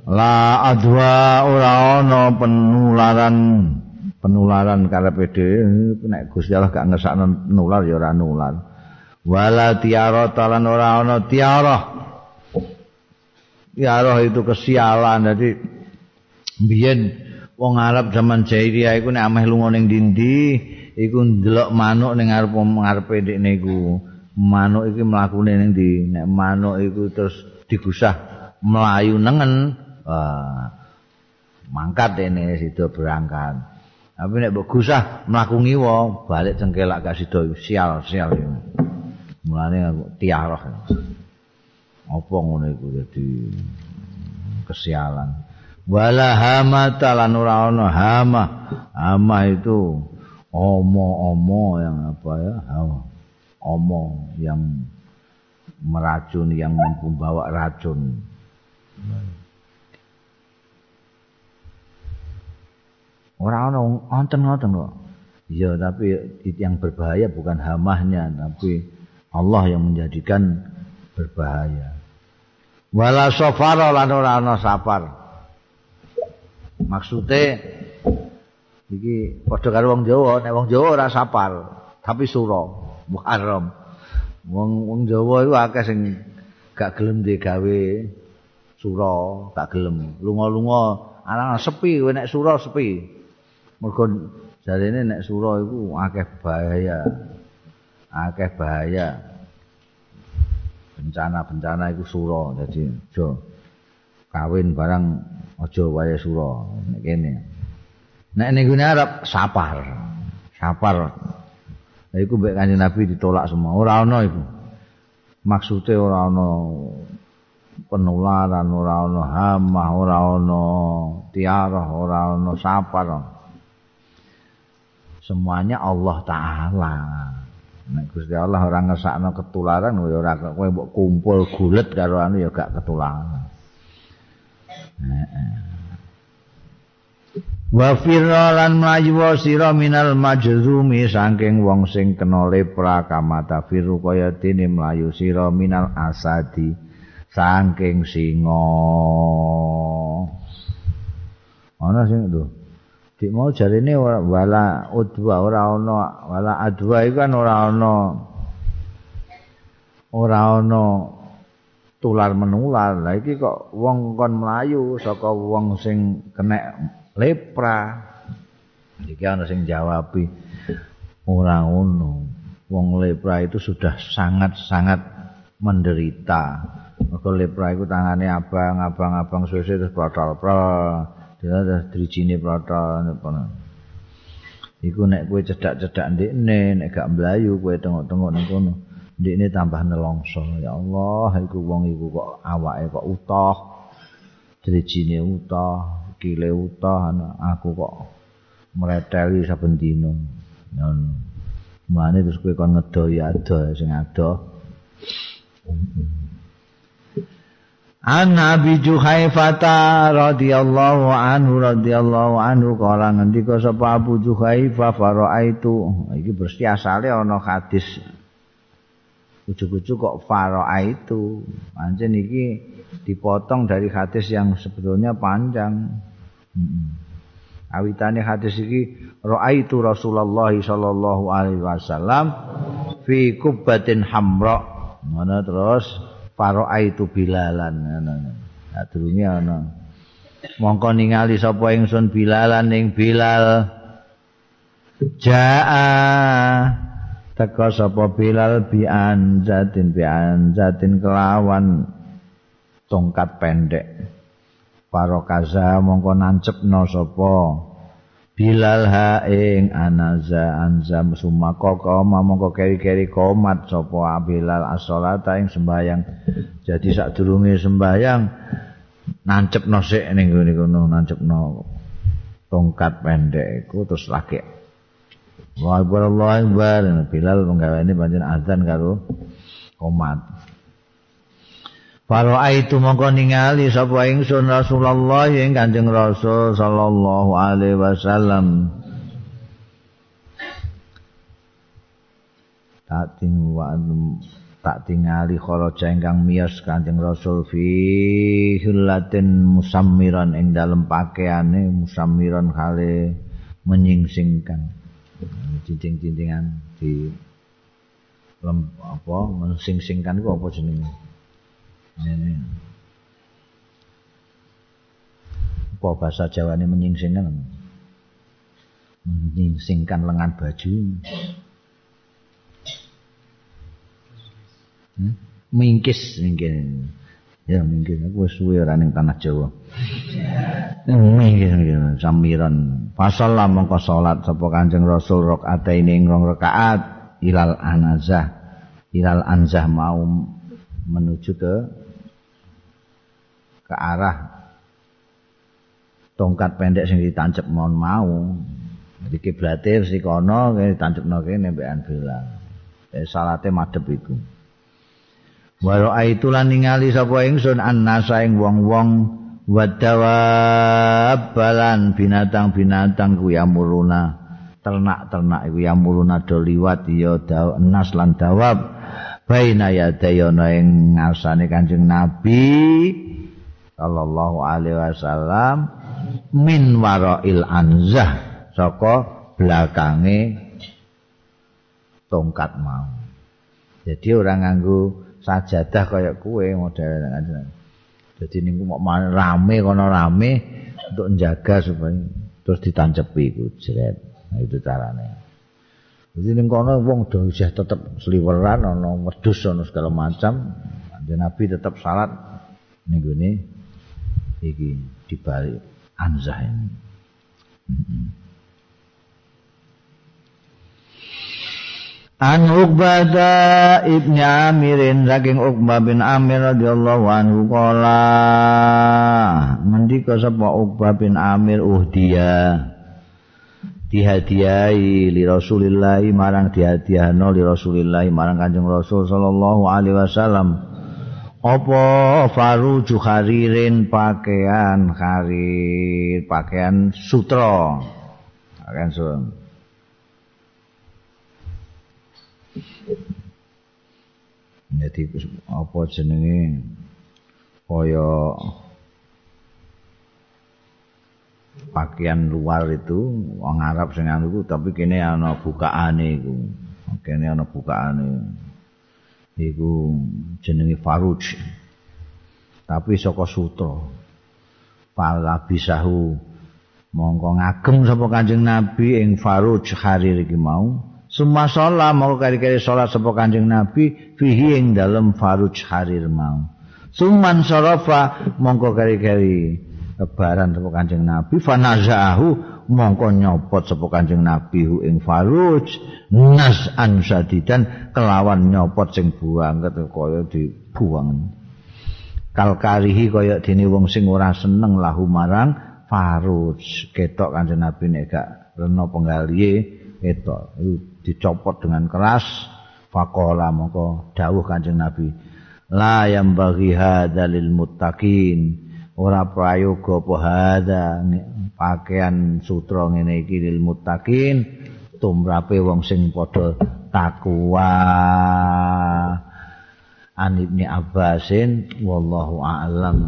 la adwa ora ana penularan penularan karepe dhewe. Nek Gusti Allah gak ngesakno nular ya ora nular. Wala tiara talan ora ana tiara tiara itu kesialan jadi biyen wong Arab zaman jahiliyah iku nek ameh lunga ning dindi iku ndelok manuk ning ngarep ngarepe ndekne iku manuk iki mlakune ning ndi nek manuk iku terus digusah melayu nengen Wah. Mangkat ini sido berangkat. Tapi nek mbok gusah mlaku ngiwa, balik cengkelak gak sido sial sial. mulane aku tiarah apa ngono iku? Dadi kesialan. Wala hamata lan ora ana hama. Hama itu omo-omo yang apa ya? Omo yang meracun yang membawa racun. Ora ana wonten ngoten kok. Iya, tapi yang berbahaya bukan hamahnya, tapi Allah yang menjadikan berbahaya. Wala safara lan ora ana safar. Maksude iki padha karo wong Jawa, nek wong Jawa ora safar, tapi sura, Muharram. Wong wong Jawa iku akeh sing gak gelem digawe sura, gak gelem. Lunga-lunga ana sepi, nek sura sepi. Mergo jarene nek sura iku akeh bahaya. Akeh bahaya. Bencana-bencana iku sura. Dadi aja kawin barang aja wae sura. Nek kene. Nek ning gune Arab sapar. Sapar. Lha iku mbek kanjeng Nabi ditolak semua. Ora ana iku. Maksude ora ana penularan ora ana hama ora ana tiarah ora ana sapar. Semuanya Allah taala Nek Gusti Allah ora ngesakno ketularan ya ora kowe mbok kumpul gulet karo anu ya gak ketularan. Wa firran mlayu sira minal majzumi saking wong sing kena lepra kamata firu kaya dene mlayu sira minal asadi saking singa. Ana sing lho. Dik mau jarine wala udwa ora ana wala adwa iku kan ora ana ora ana tular menular. Lah iki kok wong kon mlayu saka wong sing kena lepra. Iki ana sing jawabi ora ngono. Wong lepra itu sudah sangat-sangat menderita. Mergo lepra iku tangane abang, abang-abang suwe terus protol-protol. Dia ada drijine prata ngono. Iku nek kowe cedak-cedak ndekne, nek gak mlayu kowe tengok-tengok nang kono. Ndekne tambah nelongso. Ya Allah, iku wong iku kok awake kok utuh. Drijine utuh, kile utuh aku kok mreteli saben dina. Ngono. Mulane terus kowe kon ngedo ya ado sing ado. An Nabi Juhaifata radhiyallahu anhu radhiyallahu anhu kala ngendika sapa Abu Juhaifa faraaitu. Iki mesti asale ana hadis. Ujug-ujug kok faraaitu. Pancen iki dipotong dari hadis yang sebetulnya panjang. Awitane hadis iki raaitu Rasulullah sallallahu alaihi wasallam fi kubbatin hamra. Mana terus Faro itu bilalan durunge ana. Mongko ningali sapa ingsun bilalan ning Bilal. Jaa teka sapa Bilal bi anzatin bi anzatin kelawan tongkat pendek. Faro kaza mongko nancepno sapa Bilal ha ing anaza anzam sumaka koma mongko keri-keri komat sapa Bilal as-shalata ing sembayang. Jadi sak durunge sembayang nancepno sik ning ngene kono nancepno tongkat pendek iku terus lagi. Wa Allahu akbar Bilal penggaweane pancen azan karo komat. Faro itu mongko ningali sapa ingsun Rasulullah ing Kanjeng Rasul sallallahu alaihi wasallam. Tak tak tingali kharaja ingkang miyos Kanjeng Rasul fi hillatin musammiran ing dalem pakaiane musammiran kale menyingsingkan. Cincing-cincingan di lem apa mensingsingkan iku apa jenenge? Ini apa bahasa Jawa ini menyingsingkan menyingsingkan lengan baju. Hmm? mingkis mungkin ya mungkin aku suwe ora ning tanah Jawa. Mingkis mungkin samiran. Pasal lah mongko salat sapa Kanjeng Rasul ini ing rong rakaat ilal anazah. Ilal anzah mau menuju ke ke arah tongkat pendek sing ditancep mon mau. Jadi kiblate si kono kene ditancepno kene mbekan bilang eh salate madhep iku. Waro aitu lan ningali sapa ingsun annasa ing wong-wong wadawab balan binatang-binatang ku yamuruna ternak-ternak iku yamuruna do liwat ya nas lan dawab. Baina yadayana ing ngarsane Kanjeng Nabi sallallahu alaihi wasallam min warail anzah saka belakange tongkat mau. Jadi orang nganggo sajadah kaya kue model Jadi niku mau rame kono rame untuk menjaga supaya terus ditancepi iku jeret. Nah itu caranya. Jadi ning kono wong do isih tetep sliweran ana wedhus ana segala macam. Nabi tetap salat ning gone iki dibalik anzah ini. An Uqbah ibni Amirin saking Uqbah bin Amir radhiyallahu anhu qala ngendika sapa Uqbah bin Amir uhdiya? Dihadiahi li Rasulillah marang dihadiahno li Rasulillah marang Kanjeng Rasul sallallahu alaihi wasallam apa faruju kharirin pakaian kharir? Pakaian sutra. Pakaian sutra. Jadi apa jenenge? Kaya pakaian luar itu wong Arab sing anu tapi kene ana bukaane iku kene ana bukaane iku jenenge faruj tapi saka sutra. Pala bisahu mongko ngagem sapa kanjeng nabi ing faruj harir iki mau. Suma sholat mau kari-kari sholat sepo kanjeng Nabi fihi ing dalam faruj harir mau. Suman sorofa mongko kari-kari lebaran sepo kanjeng Nabi fanazaahu mongko nyopot sepo kanjeng Nabi hu ing faruj nas ansadidan kelawan nyopot sing buang kaya dibuang. Kalkarihi kaya dini wong sing ora seneng lahu marang faruj. Ketok kanjeng Nabi nek gak reno penggalihe ketok. Dicopot dengan keras. Faqala moko dawuh Kanjeng Nabi la yang bagi hadalil muttaqin. Ora prayoga apa hadza pakaian sutra ngene iki lil muttaqin tumrape wong sing padha takwa. An ibni abbasin wallahu a'lam